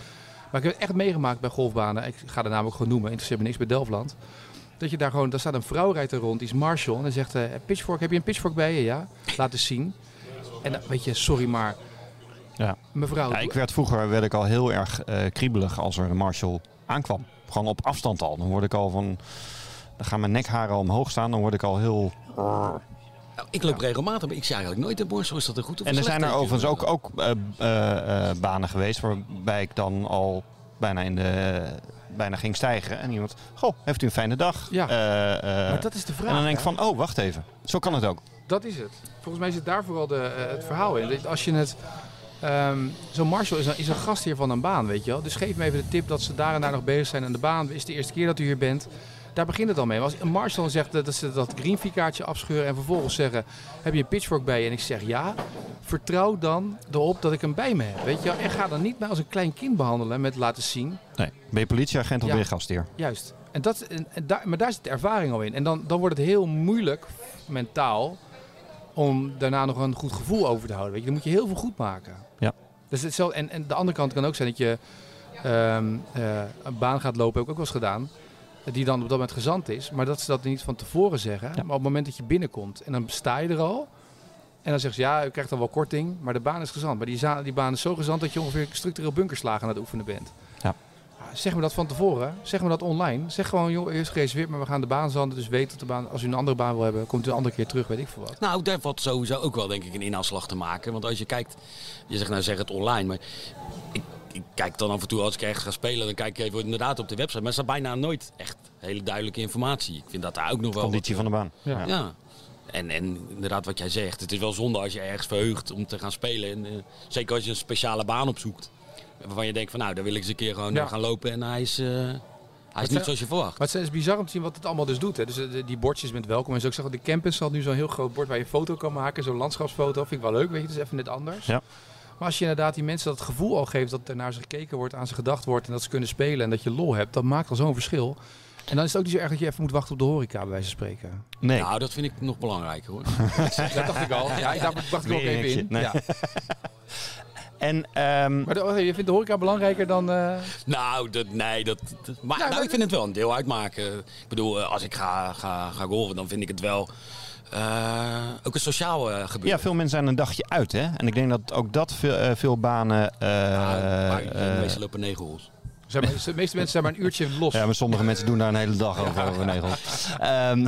Maar ik heb het echt meegemaakt bij golfbanen. Ik ga de naam ook gewoon noemen, interesseert me niks bij Delftland. Dat je daar gewoon, daar staat een vrouw rijdt er rond, die is marshal. En dan zegt, eh pitchfork, heb je een pitchfork bij je? Ja, laat eens zien. En dan, weet je, sorry maar, Ja. mevrouw... Ja, ik werd vroeger werd ik al heel erg eh, kriebelig als er een marshal aankwam. Gewoon op afstand al. Dan word ik al van. Dan gaan mijn nekharen al omhoog staan. Dan word ik al heel. Nou, ik loop regelmatig, maar ik zie eigenlijk nooit de borstel. Is dat een goed of En een er zijn er overigens ook, ook eh, eh, eh, banen geweest waarbij ik dan al bijna in de bijna ging stijgen. En iemand, goh, heeft u een fijne dag? Ja. Eh, eh, Maar dat is de vraag. en dan denk ik van, oh, wacht even. Zo kan het ook. Dat is het. Volgens mij zit daar vooral de, het verhaal in. Dat Als je het... ehm, Zo'n Marshall is een, is een gastheer van een baan, weet je wel. Dus geef me even de tip dat ze daar en daar nog bezig zijn aan de baan. Is het de eerste keer dat u hier bent? Daar begint het al mee. Als Marshall zegt dat ze dat green kaartje afscheuren en vervolgens zeggen... Heb je een pitchfork bij je? En ik zeg ja. Vertrouw dan erop dat ik hem bij me heb, weet je. En ga dan niet mij als een klein kind behandelen met laten zien. Nee. Ben je politieagent of Ja. ben je gastheer? Juist. En dat, en, en daar, maar daar zit de ervaring al in. En dan, dan wordt het heel moeilijk, mentaal, om daarna nog een goed gevoel over te houden. Weet je, dan moet je heel veel goed maken. Ja. Dus hetzelfde, en, en de andere kant kan ook zijn dat je ehm, eh, een baan gaat lopen, heb ik ook wel eens gedaan. Die dan op dat moment gezant is. Maar dat ze dat niet van tevoren zeggen. Maar op het moment dat je binnenkomt en dan sta je er al. En dan zeggen ze, ja, u krijgt dan wel korting, maar de baan is gezant. Maar die, za- die baan is zo gezant dat je ongeveer structureel bunkerslagen aan het oefenen bent. Ja. Zeg me dat van tevoren. Zeg me dat online. Zeg gewoon, joh, eerst gereserveerd, maar we gaan de baan zanden. Dus weet dat de baan, als u een andere baan wil hebben, komt u een andere keer terug, weet ik veel wat. Nou, daar valt sowieso ook wel denk ik een inhaalslag te maken. Want als je kijkt, je zegt nou zeg het online, maar ik, ik kijk dan af en toe als ik ergens ga spelen, dan kijk ik even inderdaad op de website. Maar er staat bijna nooit echt hele duidelijke informatie. Ik vind dat daar ook nog wel Conditie wat, van de baan. Ja. Ja. En, en inderdaad wat jij zegt, het is wel zonde als je ergens verheugt om te gaan spelen. En, eh, zeker als je een speciale baan opzoekt. Waarvan je denkt van nou, daar wil ik eens een keer gewoon Ja. naar gaan lopen en hij is, eh, hij is niet zoals je verwacht. Maar het is bizar om te zien wat het allemaal dus doet. Hè. Dus eh, die bordjes met welkom en zo. Ik zag de campus had nu zo'n heel groot bord waar je een foto kan maken. Zo'n landschapsfoto. Vind ik wel leuk, weet je. Is even net anders. Ja. Maar als je inderdaad die mensen dat gevoel al geeft dat er naar ze gekeken wordt, aan ze gedacht wordt en dat ze kunnen spelen en dat je lol hebt, dat maakt al zo'n verschil. En dan is het ook niet zo erg dat je even moet wachten op de horeca, bij wijze van spreken. Nee. Nou, dat vind ik nog belangrijker hoor. Dat dacht ik al. Ja, daar wacht ik ook even in. Nee. Ja. En ehm, Maar de, je vindt de horeca belangrijker dan... eh, Nou, dat, nee, dat, dat- maar nou, maar- ik vind het wel een deel uitmaken. Ik bedoel, eh, als ik ga, ga, ga golven, dan vind ik het wel eh, ook een sociaal eh, gebeuren. ja, veel mensen zijn een dagje uit, hè? En ik denk dat ook dat veel, eh, veel banen. eh, Nou, maar de meeste lopen negen holes. zijn maar- de meeste mensen zijn maar een uurtje los. Ja, maar sommige mensen doen daar een hele dag over, over Negel. Ehm,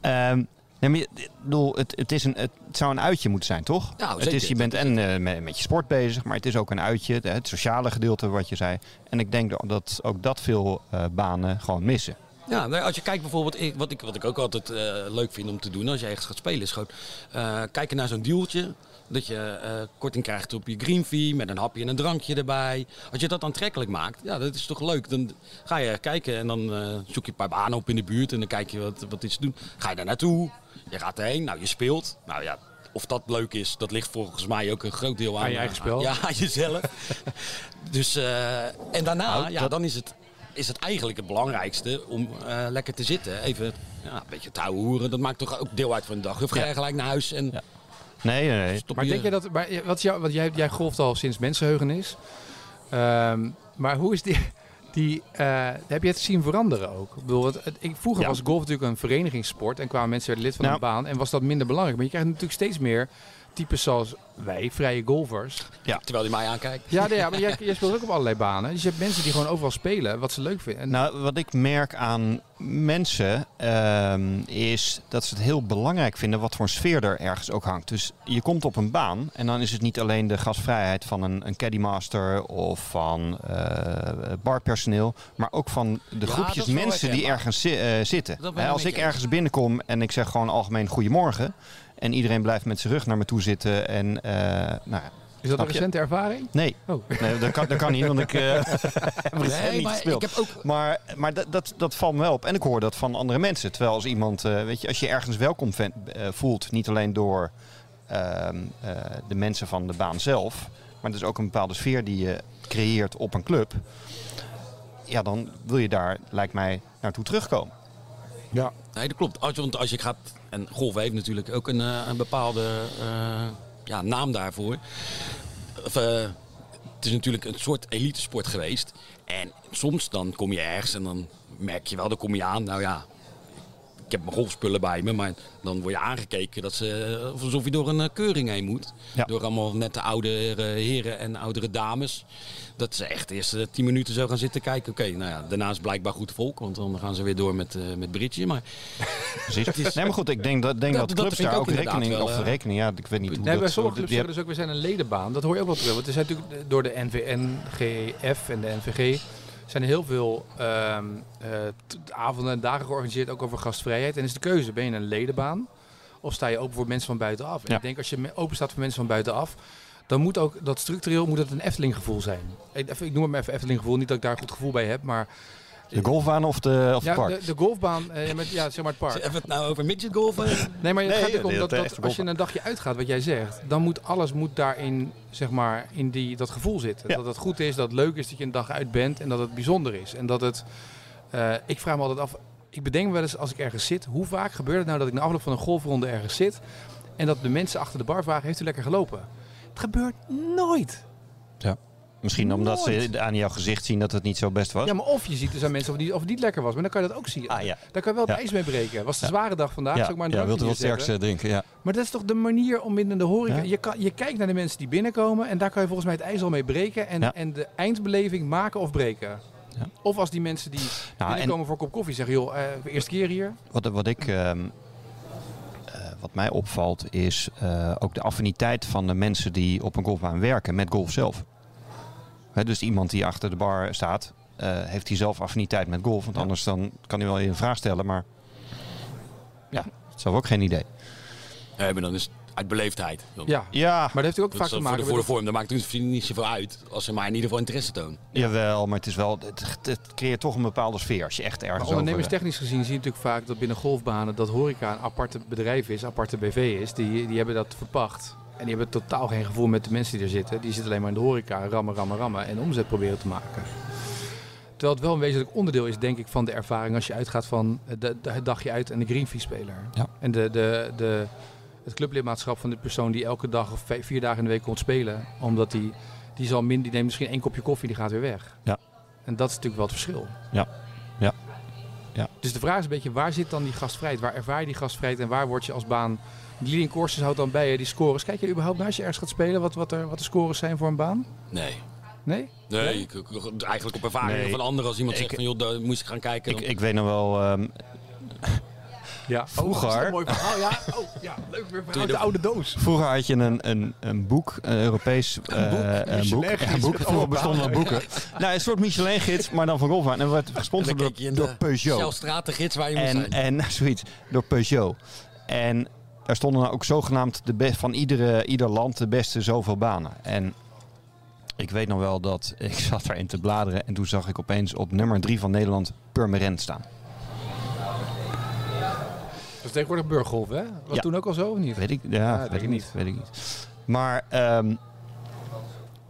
ehm, nee, maar je- ik bedoel, het, het, is een, het zou een uitje moeten zijn, toch? Ja, het zeker. is, je bent en met, met je sport bezig, maar het is ook een uitje. Het, het sociale gedeelte, wat je zei. En ik denk dat- dat ook dat veel eh, banen gewoon missen. Ja, nou, als je kijkt bijvoorbeeld, ik- wat ik, wat ik ook altijd eh, leuk vind om te doen als je ergens gaat spelen, is gewoon eh, kijken naar zo'n dealtje. Dat je eh, korting krijgt op je green fee met een hapje en een drankje erbij. Als je dat aantrekkelijk maakt, ja, dat is toch leuk. Dan ga je kijken en dan zoek je een paar banen op in de buurt en dan kijk je wat, wat is te doen. Ga je daar naartoe, je gaat erheen, nou je speelt. Nou ja, of dat leuk is, dat ligt volgens mij ook een groot deel aan, Aan je eigen spel. ja, aan jezelf. dus, en daarna, Nou, ja, dat- dan is het, is het eigenlijk het belangrijkste om eh, lekker te zitten. Even ja, een beetje te hoeren. Dat maakt toch ook deel uit van de dag. Of ga je Ja. gelijk naar huis en Ja. Nee, nee, Maar denk je dat, maar wat is jou, want jij, jij golft al sinds mensenheugenis. Ehm, maar hoe is die, die eh, heb je het zien veranderen ook? Ik bedoel, het, het- ik, vroeger Ja. was golf natuurlijk een verenigingssport en kwamen mensen werden lid van Nou. een baan en was dat minder belangrijk. Maar je krijgt natuurlijk steeds meer types zoals wij, vrije golfers. Terwijl hij mij aankijkt. Ja, nee, ja maar jij, jij speelt ook op allerlei banen. Dus je hebt mensen die gewoon overal spelen wat ze leuk vinden. En Nou, wat ik merk aan mensen ehm, is dat ze het heel belangrijk vinden wat voor een sfeer er ergens ook hangt. Dus je komt op een baan en dan is het niet alleen de gastvrijheid van een, een caddymaster of van eh, barpersoneel, maar ook van de Ja, groepjes mensen die ergens zi- eh, zitten. Als ik ergens binnenkom en ik zeg gewoon algemeen goedemorgen en iedereen blijft met zijn rug naar me toe zitten en eh, nou ja, is dat een recente ervaring? nee, Oh. nee dat, kan, dat kan niet, want ik eh heb niet maar gespeeld. ik heb ook... Maar, maar dat, dat, dat valt me wel op. En ik hoor dat van andere mensen. Terwijl als iemand, eh, weet je, als je ergens welkom voelt, niet alleen door ehm, eh, de mensen van de baan zelf, maar dus ook een bepaalde sfeer die je creëert op een club. Ja, dan wil je daar, lijkt mij, naartoe terugkomen. Ja. Nee, dat klopt. Als je, want als je gaat... En golf heeft natuurlijk ook een, eh, een bepaalde eh, ja, naam daarvoor. Eh, het is natuurlijk een soort elitesport geweest. En soms dan kom je ergens en dan merk je wel, dan kom je aan. Nou ja, ik heb mijn golfspullen bij me, maar dan word je aangekeken dat ze, eh, alsof je door een eh, keuring heen moet. Ja. Door allemaal nette oudere heren en oudere dames. Dat ze echt de eerste tien minuten zo gaan zitten kijken. Oké, nou ja, daarna is blijkbaar goed volk, want dan gaan ze weer door met, eh met Britje. Maar Precies. Nee, maar goed, ik denk dat, denk Dat- dat, de dat clubs daar ook rekening, wel, of eh, rekening, ja, ik weet niet hoe Nee, dat... bij sommige clubs dus ook, we zijn een ledenbaan. Dat hoor je ook wel terug. Want er zijn natuurlijk door de NVNGF en de NVG zijn er heel veel ehm, eh, avonden en dagen georganiseerd, ook over gastvrijheid. En is de keuze, ben je een ledenbaan of sta je open voor mensen van buitenaf? En Ja. ik denk als je open staat voor mensen van buitenaf, dan moet ook dat structureel moet het een Efteling gevoel zijn. Ik, ik noem het maar even Efteling gevoel, niet dat ik daar een goed gevoel bij heb, maar De golfbaan of de, of ja, het park? de, de golfbaan, eh, met, ja, zeg maar het park. Even het nou over midget golfen. Nee, maar het Nee, gaat ook om nee, dat, dat echt als je een dagje uitgaat, wat jij zegt, dan moet alles moet daarin, zeg maar, in die, dat gevoel zitten. Ja. Dat het goed is, dat het leuk is dat je een dag uit bent en dat het bijzonder is. En dat het, eh, ik vraag me altijd af, ik bedenk me wel eens als ik ergens zit, hoe vaak gebeurt het nou dat ik na afloop van een golfronde ergens zit en dat de mensen achter de bar vragen, heeft u lekker gelopen? Het gebeurt nooit. Misschien omdat Nooit. ze aan jouw gezicht zien dat het niet zo best was. Ja, maar of je ziet, er zijn mensen of het niet, of het niet lekker was, maar dan kan je dat ook zien. Ah ja. Daar kan je wel het Ja. ijs mee breken. Was Ja. zware dag vandaag, Ja, zou ik maar een ja wilt u wat neerzetten. sterks eh, drinken? Ja. Maar dat is toch de manier om binnen de horeca... Ja. Je, kan, je kijkt naar de mensen die binnenkomen en daar kan je volgens mij het ijs al mee breken. En, Ja. en de eindbeleving maken of breken. Ja. Of als die mensen die Nou, en binnenkomen voor een kop koffie zeggen... joh, eh, eerste keer hier. wat, wat, ik, ehm, eh, wat mij opvalt is eh, ook de affiniteit van de mensen die op een golfbaan werken met golf zelf. Dus iemand die achter de bar staat, eh, heeft hij zelf affiniteit met golf. Want Ja. anders dan kan hij wel een vraag stellen, maar ja, zelf ook geen idee. Nee, maar dan is het uit beleefdheid. Dan- Ja, Ja, maar dat heeft ook Dat vaak te voor, maken de, met... voor de vorm, dat maakt het niet zoveel uit. Als ze maar in ieder geval interesse tonen. jawel, maar het is wel, het, het creëert toch een bepaalde sfeer als je echt Maar ergens over... ondernemerstechnisch gezien zie je natuurlijk vaak dat binnen golfbanen dat horeca een aparte bedrijf is, een aparte BV is. Die, die hebben dat verpacht. En die hebben totaal geen gevoel met de mensen die er zitten. Die zitten alleen maar in de horeca, rammen, rammen, rammen en omzet proberen te maken. Terwijl het wel een wezenlijk onderdeel is, denk ik, van de ervaring als je uitgaat van de, het dagje uit en de greenfee-speler. Ja. En de, de, de, het clublidmaatschap van de persoon die elke dag of vier dagen in de week komt spelen. Omdat die, die, zal min, die neemt misschien één kopje koffie, die gaat weer weg. Ja. En dat is natuurlijk wel het verschil. Ja. Ja. Dus de vraag is een beetje, waar zit dan die gastvrijheid? Waar ervaar je die gastvrijheid en waar word je als baan... Die leading courses houdt dan bij je die scores. Kijk je überhaupt naar als je ergens gaat spelen wat, wat, er, wat de scores zijn voor een baan? Nee. Nee? Nee, ik- eigenlijk op ervaring Nee. van anderen. Als iemand Ik- zegt van, joh, daar moest ik gaan kijken. Ik, dan- ik weet nog wel, ehm, Ja. Vroeger- Oh, een mooi verhaal. Ja, oh, ja leuk. Weer de de- oude doos. Vroeger had je een, een, een boek, een Europees eh, een boek. Ja, een boek. met Vroeger allemaal bestonden er boeken. nou, een soort Michelin-gids, maar dan van golfbaan. En werd gesponsord door, door Peugeot. Shell-stratengids waar je moet En, zijn. en zoiets, door Peugeot. En daar stonden nou ook zogenaamd de be- van iedere, ieder land de beste zoveel banen. En ik weet nog wel dat ik zat daarin te bladeren en toen zag ik opeens op nummer drie van Nederland Purmerend staan. Dat is tegenwoordig burggolf, hè? Was Ja. toen ook al zo of niet? Weet ik, ja, Ja, weet, ik niet, weet ik niet. Maar ehm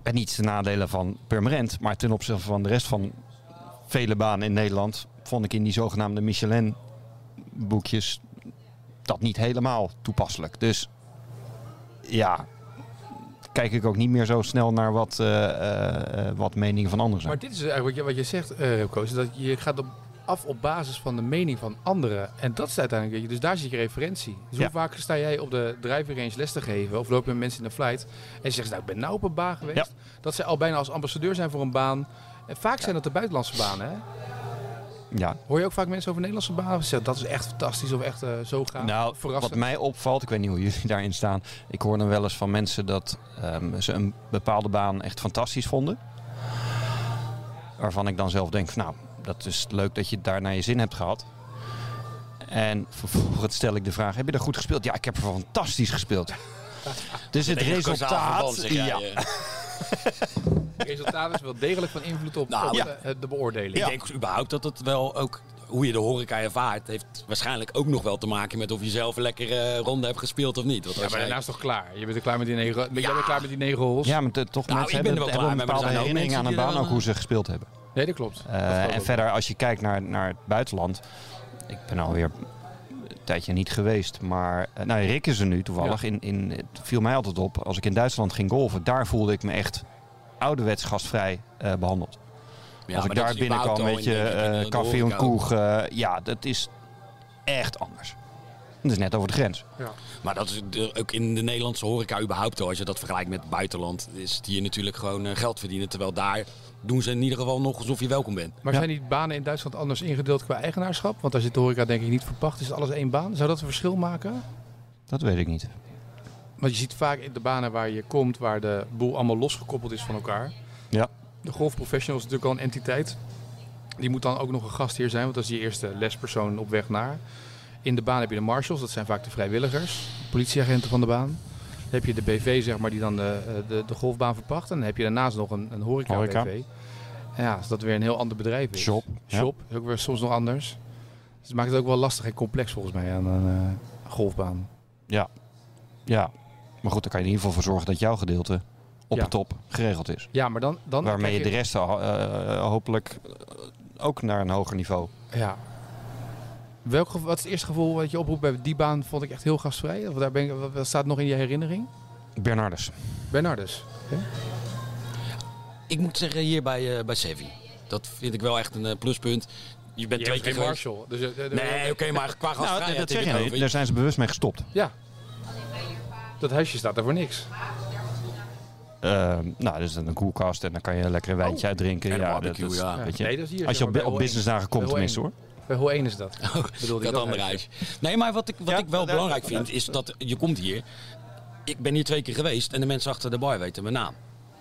en niet de nadelen van Purmerend, maar ten opzichte van de rest van vele banen in Nederland vond ik in die zogenaamde Michelin boekjes dat niet helemaal toepasselijk. Dus ja, kijk ik ook niet meer zo snel naar wat, eh, eh, eh, wat meningen van anderen zijn. Maar dit is eigenlijk wat je, wat je zegt, Remco, is dat je gaat op af op basis van de mening van anderen. En dat is uiteindelijk, weet je, dus daar zit je referentie. Dus Ja. hoe vaak sta jij op de driving range les te geven of loop je met mensen in de flight en zeggen ze, nou, ik ben nou op een baan geweest. Dat zij al bijna als ambassadeur zijn voor een baan. En vaak zijn dat de buitenlandse banen, hè? Ja. Hoor je ook vaak mensen over Nederlandse banen zeggen, dat is echt fantastisch of echt eh, zo gaaf, Nou, verrassend. wat mij opvalt, ik weet niet hoe jullie daarin staan. Ik hoor dan wel eens van mensen dat ehm, ze een bepaalde baan echt fantastisch vonden. Waarvan ik dan zelf denk, van, nou, dat is leuk dat je daar naar je zin hebt gehad. En vervolgens stel ik de vraag, heb je er goed gespeeld? Ja, ik heb er fantastisch gespeeld. Dus het verband, resultaat... Ja, eh. Het resultaat is wel degelijk van invloed op, Nou, op, ja. eh, de beoordeling. Ik denk überhaupt dat het wel ook, hoe je de horeca ervaart, heeft waarschijnlijk ook nog wel te maken met of je zelf een lekkere ronde hebt gespeeld of niet. Want Ja, maar daarna is toch klaar? Je bent er klaar met die negen, jij bent klaar met die negen holes? ja maar toch Nou, mensen ik ben hebben, er wel hebben klaar een bepaalde herinnering aan een baan ook hoe ze gespeeld hebben. Nee, dat klopt. Eh, Dat en ook. verder, als je kijkt naar, naar het buitenland. Ik ben alweer een tijdje niet geweest. Maar uh, nou, Rick is er nu toevallig. In, in, het viel mij altijd op. Als ik in Duitsland ging golven, daar voelde ik me echt ouderwets gastvrij uh, behandeld. Ja, als ik daar binnenkwam, in je, uh, café en koeg. uh, ja, dat is echt anders. Dat is net over de grens. Maar dat is de- ook in de Nederlandse horeca überhaupt al. Als je dat vergelijkt met het buitenland, is het hier natuurlijk gewoon eh, geld verdienen. Terwijl daar doen ze in ieder geval nog alsof je welkom bent. Maar Ja. zijn die banen in Duitsland anders ingedeeld qua eigenaarschap? Want daar zit de horeca denk ik niet verpacht. Is het alles één baan? Zou dat een verschil maken? Dat weet ik niet. Want je ziet vaak in de banen waar je komt, waar de boel allemaal losgekoppeld is van elkaar. Ja. De golfprofessional is natuurlijk al een entiteit. Die moet dan ook nog een gastheer zijn, want dat is die eerste lespersoon op weg naar. In de baan heb je de marshals, dat zijn vaak de vrijwilligers, politieagenten van de baan. Dan heb je de BV, zeg maar, die dan de, eh, de, de golfbaan verpacht. En dan heb je daarnaast nog een, een horeca-BV. Horeca. Ja, als dat weer een heel ander bedrijf is. Shop. ja. Shop, is ook weer soms nog anders. Dus het maakt het ook wel lastig en complex volgens mij aan een eh, golfbaan. Ja. ja. Maar goed, dan kan je in ieder geval voor zorgen dat jouw gedeelte op Ja. de top geregeld is. Ja, maar dan... dan Waarmee je de rest eh, hopelijk eh, ook naar een hoger niveau. Ja. Welk, wat is het eerste gevoel wat je oproept bij die baan? Vond ik echt heel gastvrij. Of daar ben ik, wat- staat nog in je herinnering? Bernardus. Bernardus. Ik moet zeggen, hier bij, eh bij Sevi. Dat vind ik wel echt een eh, pluspunt. Je bent twee keer geweest. Marshall. Dus, eh, Nee, oké, maar qua Nou, gastvrijheid dat heb zeg je. Daar zijn ze bewust mee gestopt. Ja. Dat huisje staat daar voor niks. Uh, nou, dus een koelkast en dan kan je lekker een wijntje uitdrinken. En een Ja, barbecue, dat is, ja. Weet je, Nee, dat is hier, als je op, op businessdagen komt tenminste hoor. Bij hoe 1 is dat? Oh, Bedoelde dat andere huisje. huis. Nee, maar wat ik, wat Ja, ik wel belangrijk vind, is dat je komt hier. Ik ben hier twee keer geweest en de mensen achter de bar weten mijn naam.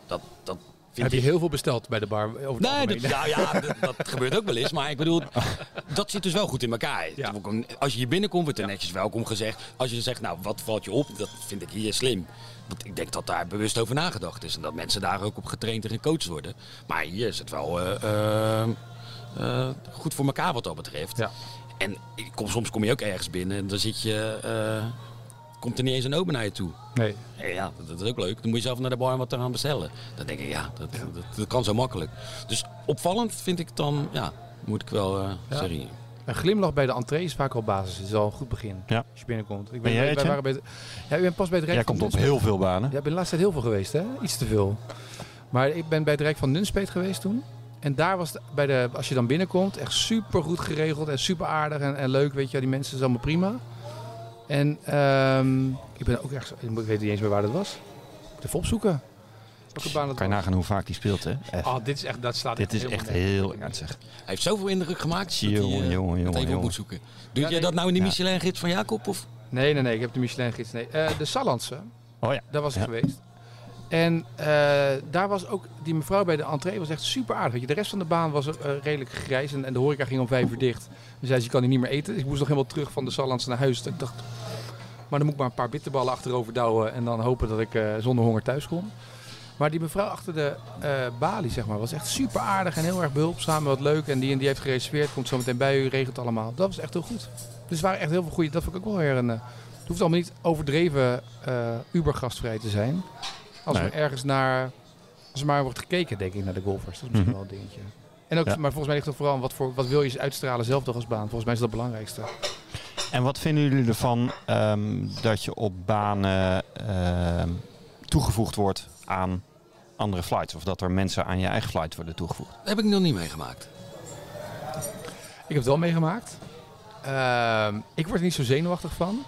Dat, dat vind Heb je heel veel besteld bij de bar? Over Nee, dat, nou ja, dat, dat gebeurt ook wel eens. Maar ik bedoel, dat zit dus wel goed in elkaar. Ja. Als je hier binnenkomt, wordt er netjes welkom gezegd. Als je zegt, nou, wat valt je op? Dat vind ik hier slim. Want ik denk dat daar bewust over nagedacht is. En dat mensen daar ook op getraind en gecoacht worden. Maar hier is het wel eh, eh, eh, goed voor elkaar wat dat betreft. Ja. En ik kom, soms kom je ook ergens binnen en dan zit je... eh, komt er niet eens een open naar je toe. Nee. Ja, ja, dat is ook leuk. Dan moet je zelf naar de bar en wat eraan bestellen. Dan denk ik, ja, dat, dat, dat kan zo makkelijk. Dus opvallend vind ik dan, ja, moet ik wel eh Ja. zeggen. Een glimlach bij de entree is vaak al basis. Het is al een goed begin. Ja. Als je binnenkomt. Ik Ben jij waren bij het, ja, u bent pas bij het Rijk Jij komt op Nunspeet. heel veel banen. Ja, ik ben de laatste tijd heel veel geweest, hè? Iets te veel. Maar ik ben bij het Rijk van Nunspeet geweest toen. En daar was bij de, als je dan binnenkomt, echt super goed geregeld en super aardig en, en leuk. Weet je, die mensen zijn allemaal prima. En ehm, ik ben ook echt, ik weet niet eens meer waar dat was. Ik even opzoeken. Welke baan dat Kan je nagaan hoe vaak die speelt, hè? Echt. Oh, dit is echt, dat slaat Dit is echt heel ernstig. Hij heeft zoveel indruk gemaakt dat hij Jongen, eh, jongen, het jongen, even op jongen. moet zoeken. Doe Ja, nee. dat nou in de Ja. Michelin-gids van Jacob? Of? Nee, nee, nee, ik heb de Michelin-gids. Nee. Eh, de Sallandse, Oh ja. daar was ik Ja. geweest. En eh, daar was ook, die mevrouw bij de entree was echt super aardig. Je. De rest van de baan was eh, redelijk grijs en, en de horeca ging om vijf uur dicht. Dus zei ze, je kan hier niet meer eten. Ik moest nog helemaal terug van de Sallandse naar huis. Ik dacht, maar dan moet ik maar een paar bitterballen achterover douwen en dan hopen dat ik eh, zonder honger thuis kom. Maar die mevrouw achter de eh, balie, zeg maar, was echt super aardig en heel erg behulpzaam. Wat leuk. En die en die heeft gereserveerd. Komt zo meteen bij u, regelt allemaal. Dat was echt heel goed. Dus er waren echt heel veel goede. Dat vond ik ook wel weer een. het hoeft allemaal niet overdreven eh uber-gastvrij te zijn. Als Nee. er ergens naar. Als er maar wordt gekeken, denk ik, naar de golfers. Dat is misschien Mhm. wel een dingetje. En ook, Ja. Maar volgens mij ligt het vooral wat, voor, wat wil je uitstralen zelf toch als baan. Volgens mij is dat het belangrijkste. En wat vinden jullie ervan ehm, dat je op banen ehm, toegevoegd wordt aan andere flights? Of dat er mensen aan je eigen flight worden toegevoegd? Dat heb ik nog niet meegemaakt. Ik heb het wel meegemaakt. Ehm, ik word er niet zo zenuwachtig van.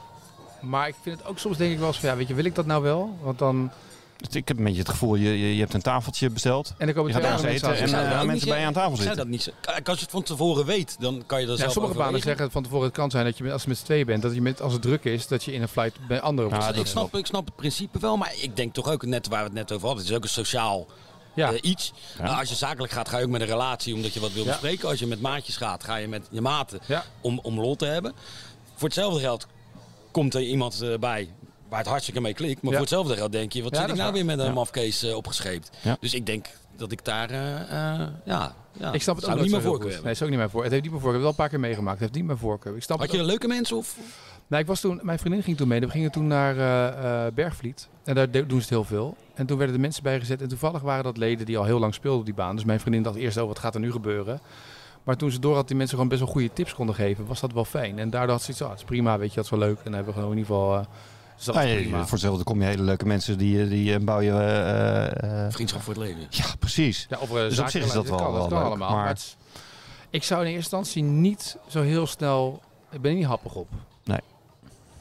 Maar ik vind het ook soms denk ik wel eens van, ja, weet je, wil ik dat nou wel? Want dan... Dus ik heb een beetje het gevoel, je, je, je hebt een tafeltje besteld. En dan komen Je gaat mensen eten en eh, ook mensen niet bij je aan tafel zitten. dat niet als je het van tevoren weet, dan kan je dat Ja, zelf sommige banen zeggen van tevoren het kan zijn dat je met- als je met z'n tweeën bent, dat je met, als het druk is, dat je in een flight bij anderen Ja, ik, snap, ik snap het principe wel, maar ik denk toch ook, net waar we het net over hadden, het is ook een sociaal Ja, eh, iets. Ja. Nou, als je zakelijk gaat, ga je ook met een relatie omdat je wat wil Ja. bespreken. Als je met maatjes gaat, ga je met je maten Ja. om, om lol te hebben. Voor hetzelfde geld komt er iemand eh, bij waar het hartstikke mee klikt. Maar voor hetzelfde geld denk je, wat zit ik nou weer met een mafkees opgescheept. Ja. Dus ik denk dat ik daar, eh, eh, ja, ja, ik snap het ook niet niet meer meer voor. voorkeur Nee, is ook niet mijn voor. Het heeft niet mijn voorkeur. Ik heb het wel een paar keer meegemaakt. Het heeft niet mijn voorkeur. Ik snap Had je ook. leuke mensen of? Nou, ik was toen, mijn vriendin ging toen mee. We gingen toen naar eh, Bergvliet. En daar doen ze het heel veel. En toen werden de mensen bijgezet. En toevallig waren dat leden die al heel lang speelden op die baan. Dus mijn vriendin dacht eerst, oh, wat gaat er nu gebeuren? Maar toen ze door had die mensen gewoon best wel goede tips konden geven, was dat wel fijn. En daardoor had ze iets, oh, het is prima, weet je, dat is wel leuk. En dan hebben we gewoon in ieder geval... dus dat Nou, je- voor hetzelfde kom je hele leuke mensen die, eh, die eh, bouw je... eh, eh, Vriendschap voor het leven. ja, precies. Ja, of, uh, Dus op zich is dat wel- kan, wel dat kan leuk, allemaal. maar- Maar het is- ik zou in eerste instantie niet zo heel snel... Ik ben er niet happig op. Nee.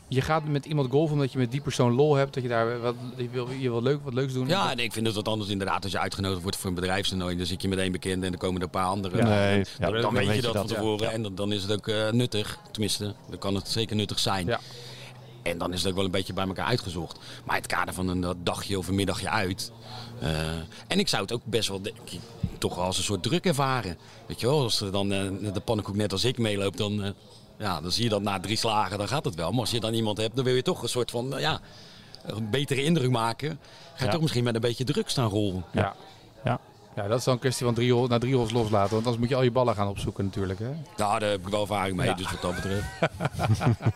Je gaat met iemand golfen omdat je met die persoon lol hebt. Dat je daar wat, je wil, je wil leuk, wat leuks doen. Ja, en ik vind het wat anders inderdaad. Als je uitgenodigd wordt voor een bedrijfstoernooi, dan zit je met één bekende en dan komen er een paar anderen. Nee, Dan, ja, dan weet je dat, van ja. tevoren en dan, dan is het ook eh, nuttig. Tenminste, dan kan het zeker nuttig zijn. Ja. En dan is het ook wel een beetje bij elkaar uitgezocht. Maar het kader van een dagje of een middagje uit. eh, en ik zou het ook best wel denk ik, toch als een soort druk ervaren. Weet je wel, als er dan eh, de pannenkoek net als ik meeloopt, dan, eh, ja, dan zie je dat na drie slagen, dan gaat het wel. Maar als je dan iemand hebt, dan wil je toch een soort van, ja, een betere indruk maken. Ga je Ja. toch misschien met een beetje druk staan rollen. Ja. Ja. Dat is dan een kwestie van drie holes, na drie holes loslaten. Want anders moet je al je ballen gaan opzoeken natuurlijk. Hè? Ja, daar heb ik wel ervaring mee, Ja. dus wat dat betreft.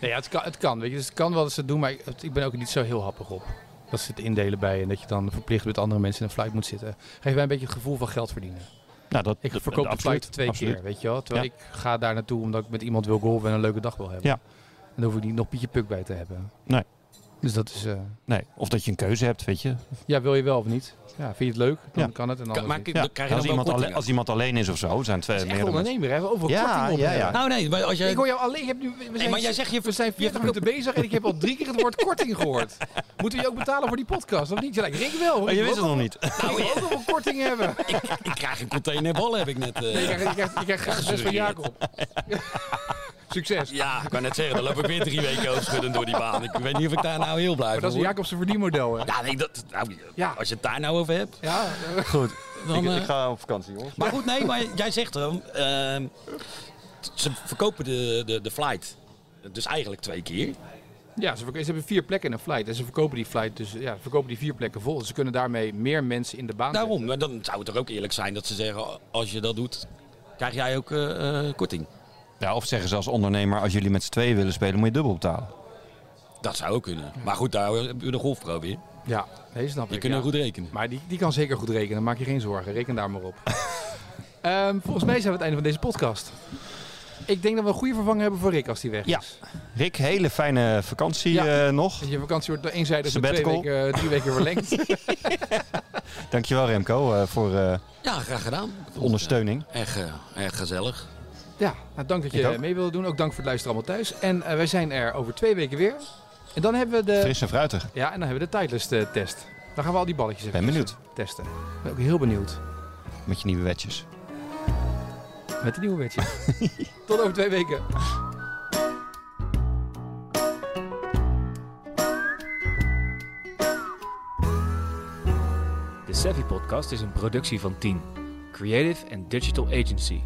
Nee, ja, het, kan, het kan. Weet je. Dus het kan wel dat ze het doen, maar ik, ik ben ook niet zo heel happig op. Dat ze het indelen bij en dat je dan verplicht met andere mensen in een flight moet zitten. Geeft mij een beetje het gevoel van geld verdienen. Nou, dat, Ik verkoop de flight twee absoluut. keer, weet je wel. Terwijl Ja. ik ga daar naartoe omdat ik met iemand wil golven en een leuke dag wil hebben. Ja. En dan hoef ik niet nog Pietje Puk bij te hebben. Nee. Dus dat is... eh, Nee, of dat je een keuze hebt, weet je. ja, wil je wel of niet? Ja, vind je het leuk? Dan Ja. kan het. En anders maar ik- Ja, dan krijg je als, dan iemand alleen, als iemand alleen is of zo, zijn twee mensen. ondernemer, hè? Over Ja, korting op. ja, ja. Nou nee, maar als je... Ik hoor jou alleen. Ik heb nu, we zijn, maar jij zegt je- we zijn 40 minuten bezig en ik heb al drie keer het woord korting gehoord. Moeten we je ook betalen voor die podcast of niet? Je lijkt Rick wel. Oh, je wist het nog niet. wel- Ik wil ook nog een korting hebben. Ik krijg een container ballen, heb ik net. eh. Nee, je krijgt, je je van Jacob. Succes. Ja, ik wou net zeggen, dan loop ik weer drie weken hoofdschudden door die baan. Ik weet niet of ik daar nou heel blij Maar dat is word. Jacob's verdienmodel, hè? Ja, nee, dat, nou, Ja. als je het daar nou over hebt. Ja, Goed, Dan, ik, eh, ik ga op vakantie, jongens. Maar goed, nee, maar jij zegt dan, ehm, ze verkopen de, de, de flight dus eigenlijk twee keer. ja ze, ze hebben vier plekken in een flight. En ze verkopen die flight, dus ja, ze verkopen die vier plekken vol. Dus ze kunnen daarmee meer mensen in de baan Daarom, zetten. maar dan zou het toch ook eerlijk zijn dat ze zeggen, als je dat doet, krijg jij ook eh, eh, korting. Ja, of zeggen ze als ondernemer, als jullie met z'n tweeën willen spelen, moet je dubbel betalen. Dat zou ook kunnen. Maar goed, daar hebben we de golfpro weer. Ja, nee, snap Je ik. kunt ja. goed rekenen. Maar die, die kan zeker goed rekenen, maak je geen zorgen. Reken daar maar op. Ehm, volgens mij zijn we aan het einde van deze podcast. Ik denk dat we een goede vervanger hebben voor Rick als die weg is. Ja. Rick, hele fijne vakantie Ja. eh, nog. Je vakantie wordt door eenzijdig door twee weken, drie weken verlengd. Dankjewel Remco eh, voor eh, Ja, graag gedaan. de ondersteuning. Erg, eh, erg gezellig. ja, nou, dank dat je mee wilde doen. Ook dank voor het luisteren allemaal thuis. En eh, wij zijn er over twee weken weer. En dan hebben we de, Fris en fruitig. ja, en dan hebben we de Titleist eh, test. Dan gaan we al die balletjes even Ben benieuwd. testen. Ik ben ook heel benieuwd. Met je nieuwe wetjes. Met de nieuwe wetje. Tot over twee weken. De Savvy Podcast is een productie van 10. Creative and Digital Agency.